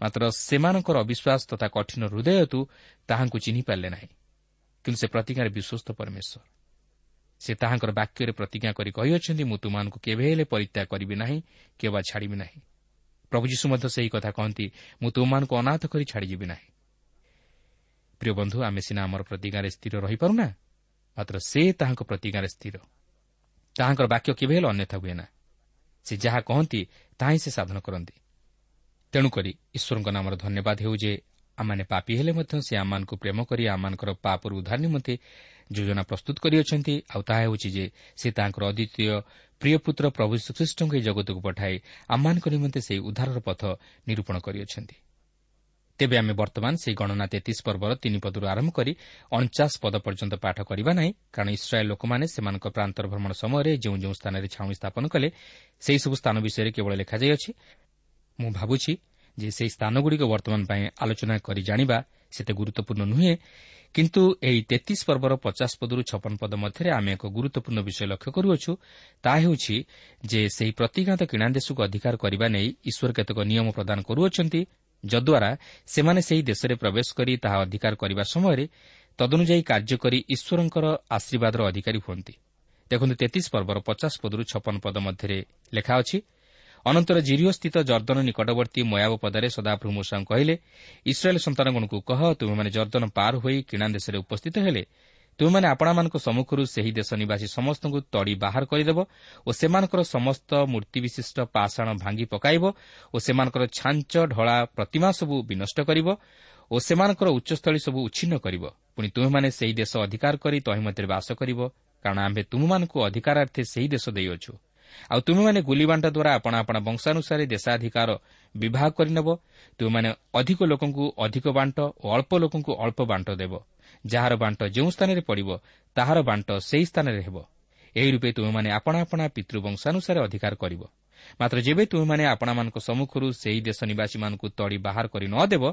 ମାତ୍ର ସେମାନଙ୍କର ଅବିଶ୍ୱାସ ତଥା କଠିନ ହୃଦୟ ହେତୁ ତାହାଙ୍କୁ ଚିହ୍ନି ପାରିଲେ ନାହିଁ। କିନ୍ତୁ ସେ ପ୍ରତିଜ୍ଞାରେ ବିଶ୍ୱସ୍ତ ପରମେଶ୍ୱର। ସେ ତାହାଙ୍କର ବାକ୍ୟରେ ପ୍ରତିଜ୍ଞା କରି କହିଅଛନ୍ତି ମୁଁ ତୁମାନଙ୍କୁ କେବେ ହେଲେ ପରିତ୍ୟାଗ କରିବି ନାହିଁ କେବା ଛାଡ଼ିବି ନାହିଁ। ପ୍ରଭୁ ଯୀଶୁ ମଧ୍ୟ ସେହି କଥା କହନ୍ତି ମୁଁ ତୁମମାନଙ୍କୁ ଅନାଥ କରି ଛାଡ଼ିଯିବି ନାହିଁ। ପ୍ରିୟ ବନ୍ଧୁ ଆମେ ସିନା ଆମର ପ୍ରତିଜ୍ଞାରେ ସ୍ଥିର ରହିପାରୁନା ମାତ୍ର ସେ ତାହାଙ୍କ ପ୍ରତିଜ୍ଞାରେ ସ୍ଥିର। ତାହାଙ୍କର ବାକ୍ୟ କେବେ ହେଲେ ଅନ୍ୟଥା ହୁଏ ନା। ସେ ଯାହା କହନ୍ତି ତାହା ହିଁ ସେ ସାଧନ କରନ୍ତି। ତେଣୁକରି ଈଶ୍ୱରଙ୍କ ନାମର ଧନ୍ୟବାଦ ହେଉ ଯେ ଆମମାନେ ପାପି ହେଲେ ମଧ୍ୟ ସେ ଆମମାନଙ୍କୁ ପ୍ରେମ କରି ଆମମାନଙ୍କର ପାପରୁ ଉଦ୍ଧାର ନିମନ୍ତେ ଯୋଜନା ପ୍ରସ୍ତୁତ କରିଅଛନ୍ତି। ଆଉ ତାହା ହେଉଛି ଯେ ସେ ତାଙ୍କର ଅଦ୍ୱିତୀୟ ପ୍ରିୟ ପୁତ୍ର ପ୍ରଭୁ ଶ୍ରୀଖ୍ରୀଷ୍ଟଙ୍କୁ ଏହି ଜଗତକୁ ପଠାଇ ଆମମାନଙ୍କ ନିମନ୍ତେ ସେହି ଉଦ୍ଧାରର ପଥ ନିରୂପଣ କରିଅଛନ୍ତି। ତେବେ ଆମେ ବର୍ତ୍ତମାନ ସେହି ଗଣନା ତେତିଶ ପର୍ବର ତିନି ପଦରୁ ଆରମ୍ଭ କରି ଅଣଚାଶ ପଦ ପର୍ଯ୍ୟନ୍ତ ପାଠ କରିବା ନାହିଁ କାରଣ ଇସ୍ରାଏଲ୍ ଲୋକମାନେ ସେମାନଙ୍କ ପ୍ରାନ୍ତର ଭ୍ରମଣ ସମୟରେ ଯେଉଁ ଯେଉଁ ସ୍ଥାନରେ ଛାଉଣି ସ୍ଥାପନ କଲେ ସେହିସବୁ ସ୍ଥାନ ବିଷୟରେ କେବଳ ଲେଖାଯାଇଅଛି। ମୁଁ ଭାବୁଛି ଯେ ସେହି ସ୍ଥାନଗୁଡ଼ିକ ବର୍ତ୍ତମାନ ପାଇଁ ଆଲୋଚନା କରି ଜାଣିବା ସେତେ ଗୁରୁତ୍ୱପୂର୍ଣ୍ଣ ନୁହେଁ। କିନ୍ତୁ ଏହି ତେତିଶ ପର୍ବର ପଚାଶ ପଦରୁ ଛପନ ପଦ ମଧ୍ୟରେ ଆମେ ଏକ ଗୁରୁତ୍ୱପୂର୍ଣ୍ଣ ବିଷୟ ଲକ୍ଷ୍ୟ କରୁଅଛୁ। ତାହା ହେଉଛି ଯେ ସେହି ପ୍ରତିଘାତ କିଣା ଦେଶକୁ ଅଧିକାର କରିବା ନେଇ ଈଶ୍ୱର କେତେକ ନିୟମ ପ୍ରଦାନ କରୁଅଛନ୍ତି ଯଦ୍ୱାରା ସେମାନେ ସେହି ଦେଶରେ ପ୍ରବେଶ କରି ତାହା ଅଧିକାର କରିବା ସମୟରେ ତଦନୁଯାୟୀ କାର୍ଯ୍ୟ କରି ଈଶ୍ୱରଙ୍କର ଆଶୀର୍ବାଦର ଅଧିକାରୀ ହୁଅନ୍ତି। ଦେଖନ୍ତୁ ତେତିଶ ପର୍ବର ପଚାଶ ପଦରୁ ଛପନ ପଦ ମଧ୍ୟରେ ଲେଖା ଅଛି ଅନନ୍ତର ଜିରିଓସ୍ଥିତ ଜର୍ଦ୍ଦନ ନିକଟବର୍ତ୍ତୀ ମୟାବ ପଦାରେ ସଦାପ୍ରଭୁ ମୂଷାଙ୍କୁ କହିଲେ ଇସ୍ରାଏଲ୍ ସନ୍ତାନଗଣକୁ କହ ତୁମେମାନେ ଜର୍ଦ୍ଦନ ପାର ହୋଇ କିଣା ଦେଶରେ ଉପସ୍ଥିତ ହେଲେ। ତୁମେମାନେ ଆପଣମାନଙ୍କ ସମ୍ମୁଖରୁ ସେହି ଦେଶ ନିବାସୀ ସମସ୍ତଙ୍କୁ ତଡ଼ି ବାହାର କରିଦେବ ଓ ସେମାନଙ୍କର ସମସ୍ତ ମୂର୍ତ୍ତିବିଶିଷ୍ଟ ପାଷାଣ ଭାଙ୍ଗି ପକାଇବ ଓ ସେମାନଙ୍କର ଛାଞ୍ଚ ଢଳା ପ୍ରତିମା ସବୁ ବିନଷ୍ଟ କରିବ ଓ ସେମାନଙ୍କର ଉଚ୍ଚସ୍ଥଳୀ ସବୁ ଉଚ୍ଛିନ୍ନ କରିବ। ପୁଣି ତୁମେମାନେ ସେହି ଦେଶ ଅଧିକାର କରି ତହିଁ ମଧ୍ୟରେ ବାସ କରିବ କାରଣ ଆମ୍ଭେ ତୁମମାନଙ୍କୁ ଅଧିକାରାର୍ଥେ ସେହି ଦେଶ ଦେଇଅଛୁ। ଆଉ ତୁମେମାନେ ଗୁଲିବାଣ୍ଟ ଦ୍ୱାରା ଆପଣା ଆପଣା ବଂଶାନୁସାରେ ଦେଶାଧିକାର ବିବାହ କରିନେବ। ତୁମେମାନେ ଅଧିକ ଲୋକଙ୍କୁ ଅଧିକ ବାଣ୍ଟ ଓ ଅଳ୍ପ ଲୋକଙ୍କୁ ଅଳ୍ପ ବାଣ୍ଟ ଦେବ। ଯାହାର ବାଣ୍ଟ ଯେଉଁ ସ୍ଥାନରେ ପଡ଼ିବ ତାହାର ବାଣ୍ଟ ସେହି ସ୍ଥାନରେ ହେବ। ଏହି ରୂପେ ତୁମେମାନେ ଆପଣା ଆପଣା ପିତୃବଂଶାନୁସାରେ ଅଧିକାର କରିବ। ମାତ୍ର ଯେବେ ତୁମେମାନେ ଆପଣମାନଙ୍କ ସମ୍ମୁଖରୁ ସେହି ଦେଶ ନିବାସୀମାନଙ୍କୁ ତଡ଼ି ବାହାର କରି ନ ଦେବ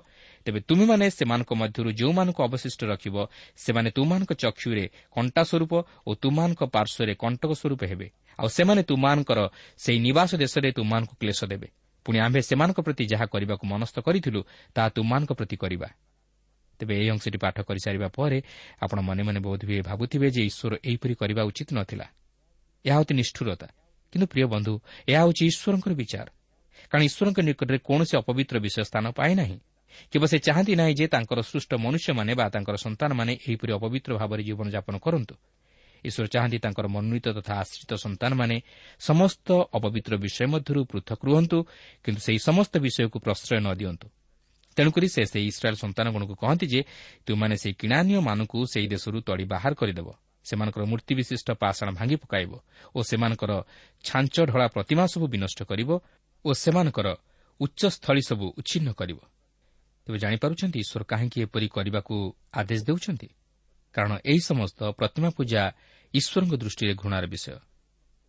ତେବେ ତୁମେମାନେ ସେମାନଙ୍କ ମଧ୍ୟରୁ ଯେଉଁମାନଙ୍କୁ ଅବଶିଷ୍ଟ ରଖିବ ସେମାନେ ତୁମମାନଙ୍କ ଚକ୍ଷୁରେ କଣ୍ଟା ସ୍ୱରୂପ ଓ ତୁମମାନଙ୍କ ପାର୍ଶ୍ୱରେ କଣ୍ଟକ ସ୍ୱରୂପ ହେବେ। ଆଉ ସେମାନେ ତୁମମାନଙ୍କର ସେହି ନିବାସ ଦେଶରେ ତୁମମାନଙ୍କୁ କ୍ଲେଶ ଦେବେ। ପୁଣି ଆମ୍ଭେ ସେମାନଙ୍କ ପ୍ରତି ଯାହା କରିବାକୁ ମନସ୍ଥ କରିଥିଲୁ ତାହା ତୁମମାନଙ୍କ ପ୍ରତି କରିବା। ତେବେ ଏହି ଅଂଶଟି ପାଠ କରିସାରିବା ପରେ ଆପଣ ମନେ ମନେ ବୋଧ ହୁଏ ଭାବୁଥିବେ ଯେ ଈଶ୍ୱର ଏହିପରି କରିବା ଉଚିତ ନଥିଲା। ଏହା ଅତି ନିଷ୍ଠୁରତା। କିନ୍ତୁ ପ୍ରିୟ ବନ୍ଧୁ ଏହା ହେଉଛି ଈଶ୍ୱରଙ୍କର ବିଚାର। କାରଣ ଈଶ୍ୱରଙ୍କ ନିକଟରେ କୌଣସି ଅପବିତ୍ର ବିଷୟ ସ୍ଥାନ ପାଏ ନାହିଁ। କେବଳ ସେ ଚାହାନ୍ତି ନାହିଁ ଯେ ତାଙ୍କର ସୃଷ୍ଟ ମନୁଷ୍ୟମାନେ ବା ତାଙ୍କର ସନ୍ତାନମାନେ ଏହିପରି ଅପବିତ୍ର ଭାବରେ ଜୀବନଯାପନ କରନ୍ତୁ। ଈଶ୍ୱର ଚାହାନ୍ତି ତାଙ୍କର ମନୋନୀତ ତଥା ଆଶ୍ରିତ ସନ୍ତାନମାନେ ସମସ୍ତ ଅପବିତ୍ର ବିଷୟ ମଧ୍ୟରୁ ପୃଥକ ରୁହନ୍ତୁ କିନ୍ତୁ ସେହି ସମସ୍ତ ବିଷୟକୁ ପ୍ରଶ୍ରୟ ନ ଦିଅନ୍ତୁ। ତେଣୁକରି ସେ ସେହି ଇସ୍ରାଏଲ୍ ସନ୍ତାନଗଣକୁ କହନ୍ତି ଯେ ତୁମାନେ ସେହି କିଣାନୀୟମାନଙ୍କୁ ସେହି ଦେଶରୁ ତଡ଼ି ବାହାର କରିଦେବ। ସେମାନଙ୍କର ମୂର୍ତ୍ତି ବିଶିଷ୍ଟ ପାଷାଣ ଭାଙ୍ଗି ପକାଇବ ଓ ସେମାନଙ୍କର ଛାଞ୍ଚ ଢଳା ପ୍ରତିମା ସବୁ ବିନଷ୍ଟ କରିବ ଓ ସେମାନଙ୍କର ଉଚ୍ଚସ୍ଥଳୀ ସବୁ ଉଚ୍ଛିନ୍ନ କରିବ। ତେବେ ଜାଣିପାରୁଛନ୍ତି ଈଶ୍ୱର କାହିଁକି ଏପରି କରିବାକୁ ଆଦେଶ ଦେଉଛନ୍ତି? କାରଣ ଏହି ସମସ୍ତ ପ୍ରତିମା ପୂଜା ଈଶ୍ୱରଙ୍କ ଦୃଷ୍ଟିରେ ଘୃଣାର ବିଷୟ।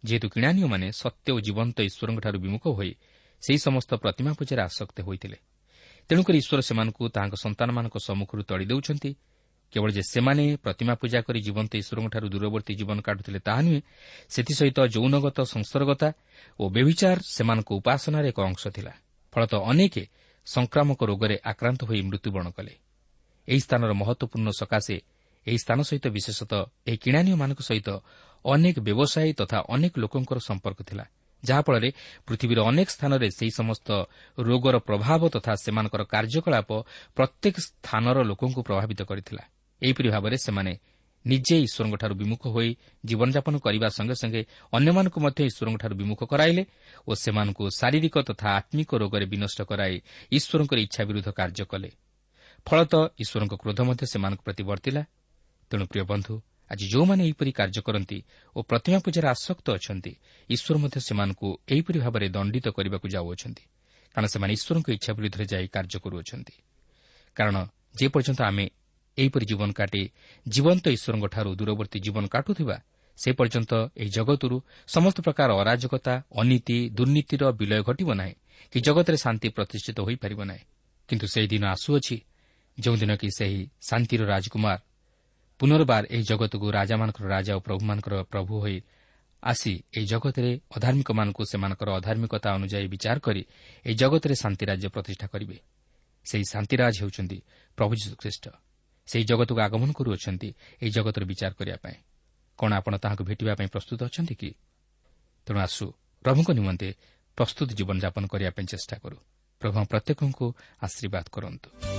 ଯେହେତୁ କିଣାନୀୟମାନେ ସତ୍ୟ ଓ ଜୀବନ୍ତ ଈଶ୍ୱରଙ୍କଠାରୁ ବିମୁଖ ହୋଇ ସେହି ସମସ୍ତ ପ୍ରତିମା ପୂଜାରେ ଆସକ୍ତ ହୋଇଥିଲେ। ତେଣୁକରି ଈଶ୍ୱର ସେମାନଙ୍କୁ ତାହାଙ୍କ ସନ୍ତାନମାନଙ୍କ ସମ୍ମୁଖରୁ ତଳି ଦେଉଛନ୍ତି। କେବଳ ଯେ ସେମାନେ ପ୍ରତିମା ପୂଜା କରି ଜୀବନ୍ତ ଈଶ୍ୱରଙ୍କଠାରୁ ଦୂରବର୍ତ୍ତୀ ଜୀବନ କାଟୁଥିଲେ ତାହା ନୁହେଁ ସେଥିସହିତ ଯୌନଗତ ସଂସର୍ଗତା ଓ ବ୍ୟଭିଚାର ସେମାନଙ୍କ ଉପାସନାର ଏକ ଅଂଶ ଥିଲା। ଫଳତଃ ଅନେକ ସଂକ୍ରାମକ ରୋଗରେ ଆକ୍ରାନ୍ତ ହୋଇ ମୃତ୍ୟୁବରଣ କଲେ। ଏହି ସ୍ଥାନର ମହତ୍ୱପୂର୍ଣ୍ଣ ସକାଶେ ଏହି ସ୍ଥାନ ସହିତ ବିଶେଷତଃ ଏହି କିଣାନୀୟମାନଙ୍କ ସହିତ ଅନେକ ବ୍ୟବସାୟୀ ତଥା ଅନେକ ଲୋକଙ୍କର ସମ୍ପର୍କ ଥିଲା ଯାହାଫଳରେ ପୃଥିବୀର ଅନେକ ସ୍ଥାନରେ ସେହି ସମସ୍ତ ରୋଗର ପ୍ରଭାବ ତଥା ସେମାନଙ୍କର କାର୍ଯ୍ୟକଳାପ ପ୍ରତ୍ୟେକ ସ୍ଥାନର ଲୋକଙ୍କୁ ପ୍ରଭାବିତ କରିଥିଲା। ଏହିପରି ଭାବରେ ସେମାନେ ନିଜେ ଈଶ୍ୱରଙ୍କଠାରୁ ବିମୁଖ ହୋଇ ଜୀବନଯାପନ କରିବା ସଙ୍ଗେ ସଙ୍ଗେ ଅନ୍ୟମାନଙ୍କୁ ମଧ୍ୟ ଈଶ୍ୱରଙ୍କଠାରୁ ବିମୁଖ କରାଇଲେ ଓ ସେମାନଙ୍କୁ ଶାରୀରିକ ତଥା ଆତ୍ମିକ ରୋଗରେ ବିନଷ୍ଟ କରାଇ ଈଶ୍ୱରଙ୍କର ଇଚ୍ଛା ବିରୁଦ୍ଧ କାର୍ଯ୍ୟ କଲେ। ଫଳତଃ ଈଶ୍ୱରଙ୍କ କ୍ରୋଧ ମଧ୍ୟ ସେମାନଙ୍କ ପ୍ରତି ବର୍ତ୍ତିଲା। ତେଣୁ ପ୍ରିୟ ବନ୍ଧୁ ଆଜି ଯେଉଁମାନେ ଏହିପରି କାର୍ଯ୍ୟ କରନ୍ତି ଓ ପ୍ରତିମା ପୂଜାରେ ଆସକ୍ତ ଅଛନ୍ତି ଈଶ୍ୱର ମଧ୍ୟ ସେମାନଙ୍କୁ ଏହିପରି ଭାବରେ ଦଣ୍ଡିତ କରିବାକୁ ଯାଉଅଛନ୍ତି କାରଣ ସେମାନେ ଈଶ୍ୱରଙ୍କ ଇଚ୍ଛା ବିରୁଦ୍ଧରେ ଯାଇ କାର୍ଯ୍ୟ କରୁଅଛନ୍ତି। କାରଣ ଯେପର୍ଯ୍ୟନ୍ତ ଆମେ ଏହିପରି ଜୀବନ କାଟି ଜୀବନ୍ତ ଈଶ୍ୱରଙ୍କଠାରୁ ଦୂରବର୍ତ୍ତୀ ଜୀବନ କାଟୁଥିବା ସେ ପର୍ଯ୍ୟନ୍ତ ଏହି ଜଗତରୁ ସମସ୍ତ ପ୍ରକାର ଅରାଜକତା ଅନୀତି ଦୁର୍ନୀତିର ବିଲୟ ଘଟିବ ନାହିଁ କି ଜଗତରେ ଶାନ୍ତି ପ୍ରତିଷ୍ଠିତ ହୋଇପାରିବ ନାହିଁ। କିନ୍ତୁ ସେହି ଦିନ ଆସୁଅଛି ଯେଉଁଦିନ କି ସେହି ଶାନ୍ତିର ରାଜକୁମାର ପୁନର୍ବାର ଏହି ଜଗତକୁ ରାଜାମାନଙ୍କର ରାଜା ଓ ପ୍ରଭୁମାନଙ୍କର ପ୍ରଭୁ ହୋଇ ଆସି ଏହି ଜଗତରେ ଅଧାର୍ମିକମାନଙ୍କୁ ସେମାନଙ୍କର ଅଧାର୍ମିକତା ଅନୁଯାୟୀ ବିଚାର କରି ଏହି ଜଗତରେ ଶାନ୍ତି ରାଜ୍ୟ ପ୍ରତିଷ୍ଠା କରିବେ ସେହି ଶାନ୍ତିରାଜ ହେଉଛନ୍ତି ପ୍ରଭୁ ଯୀଶୁଖ୍ରୀଷ୍ଟ ସେହି ଜଗତକୁ ଆଗମନ କରୁଅଛନ୍ତି ଏହି ଜଗତର ବିଚାର କରିବା ପାଇଁ କ'ଣ ଆପଣ ତାହାକୁ ଭେଟିବା ପାଇଁ ପ୍ରସ୍ତୁତ ଅଛନ୍ତି କି ତେଣୁ ଆସୁ ପ୍ରଭୁଙ୍କ ନିମନ୍ତେ ପ୍ରସ୍ତୁତ ଜୀବନଯାପନ କରିବା ପାଇଁ ଚେଷ୍ଟା କରୁ ପ୍ରଭୁ ପ୍ରତ୍ୟେକଙ୍କୁ ଆଶୀର୍ବାଦ କରନ୍ତୁ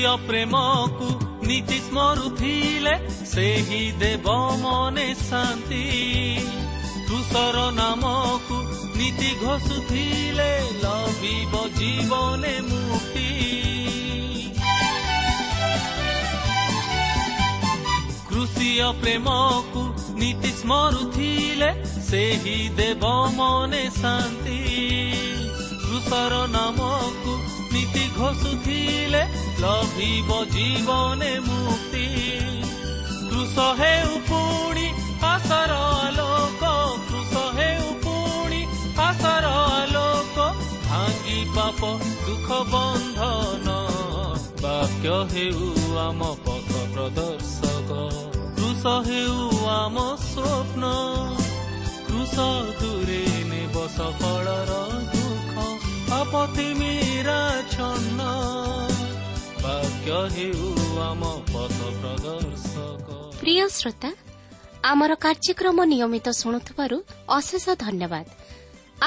ପ୍ରେମକୁ ନୀତି ସ୍ମରୁଥିଲେ ସେହି ଦେବ ମନେ ଶାନ୍ତି। କୃଷର ନାମକୁ ନୀତି ଘୋଷୁଥିଲେ ଲଭିବ ଜୀବନେ ମୁକ୍ତି। କୃଷିୟ ପ୍ରେମକୁ ନୀତି ସ୍ମରୁଥିଲେ ସେହି ଦେବ ମନେ ଶାନ୍ତି। କୃଷର ନାମକୁ ନୀତି ଘୋଷୁଥିଲେ ଲଭିବ ଜୀବନେ ମୁକ୍ତି କୃଷ ହେଉ ପୁଣି ଆଶାର ଆଲୋକ କୃଷ ହେଉ ପୁଣି ଆଶାର ଆଲୋକ ଭାଙ୍ଗି ପାପ ଦୁଃଖ ବନ୍ଧନ ବାକ୍ୟ ହେଉ ଆମ ପଥ ପ୍ରଦର୍ଶକ କୃଷ ହେଉ ଆମ ସ୍ୱପ୍ନ କୃଷ ଦୂରେ ନେବ ସଫଳର ଦୁଃଖ ଆପତି ମୀରା ଛନ୍ନ ପ୍ରିୟ ଶ୍ରୋତା ଆମର କାର୍ଯ୍ୟକ୍ରମ ନିୟମିତ ଶୁଣୁଥିବାରୁ ଅଶେଷ ଧନ୍ୟବାଦ।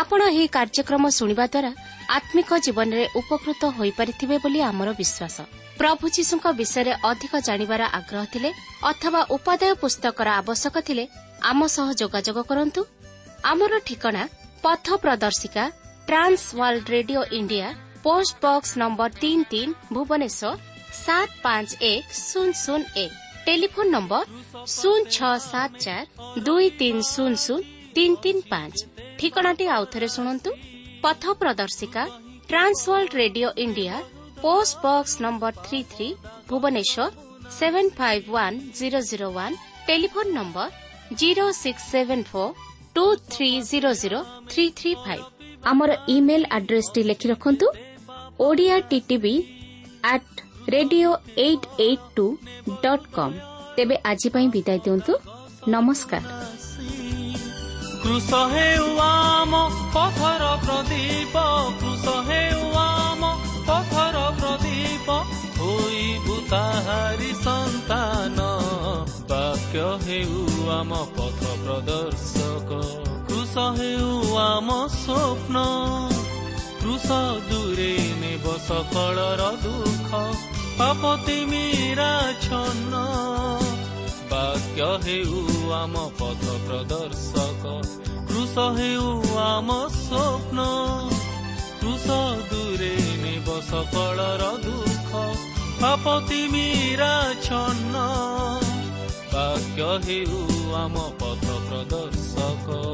ଆପଣ ଏହି କାର୍ଯ୍ୟକ୍ରମ ଶୁଣିବା ଦ୍ୱାରା ଆତ୍ମିକ ଜୀବନରେ ଉପକୃତ ହୋଇପାରିଥିବେ ବୋଲି ଆମର ବିଶ୍ୱାସ। ପ୍ରଭୁ ଯୀଶୁଙ୍କ ବିଷୟରେ ଅଧିକ ଜାଣିବାର ଆଗ୍ରହ ଥିଲେ ଅଥବା ଉପାଦେୟ ପୁସ୍ତକର ଆବଶ୍ୟକ ଥିଲେ ଆମ ସହ ଯୋଗାଯୋଗ କରନ୍ତୁ। ଆମର ଠିକଣା ପଥ ପ୍ରଦର୍ଶିକା trans world radio India post box number ତିନି ତିନି ଭୁବନେଶ୍ୱର ସାତ ପାଞ୍ଚ ଏକ ଶୂନ ଶୂନ ଏକ ଟେଲିଫୋନ ନମ୍ବର ଶୂନ ଛଅ ସାତ ଚାରି ଦୁଇ ତିନି ଶୂନ ଶୂନ ତିନି ତିନି ପାଞ୍ଚ ଠିକଣାଟି ଆଉଥରେ ଶୁଣନ୍ତୁ ପଥ ପ୍ରଦର୍ଶିକା Trans World Radio India post box number three three Bhubaneswar seven five one zero zero one telephone number zero six seven four two three zero zero three three five ଆମର ଇମେଲ୍ ଆଡ୍ରେସ୍ଟି ଲେଖି ରଖନ୍ତୁ। Odia TV at radio eight eight two dot com ତେବେ ଆଜି ପାଇଁ ବିଦାୟ ଦିଅନ୍ତୁ। ନମସ୍କାର। ବାକ୍ୟ ହେଉ ଆମ ପଥ ପ୍ରଦର୍ଶକ। ऊ आम स्वप् कृष दुरी नै बकल र दुःख। पाप तिमी छ बाक्य हे आम पद प्रदर्शक। रुस हे आम स्वप्न रुस दुरी नै बस र दुःख। पाप तिमी राक्य हे आम पथ प्रदर्शक।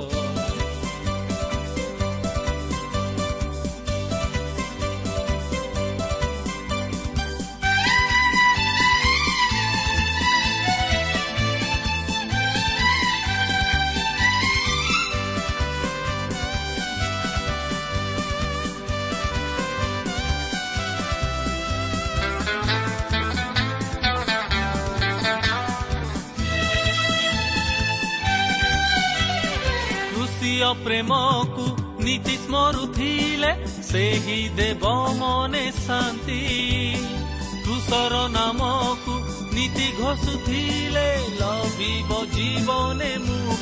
ପ୍ରଦର୍ଶକ ପ୍ରେମକୁ ନୀତି ସ୍ମରୁଥିଲେ ସେହି ଦେବ ମନେ ଶାନ୍ତି। କୃଷର ନାମକୁ ନୀତି ଘୋଷୁଥିଲେ ଲଭିବ ଜୀବନେ ମୁଁ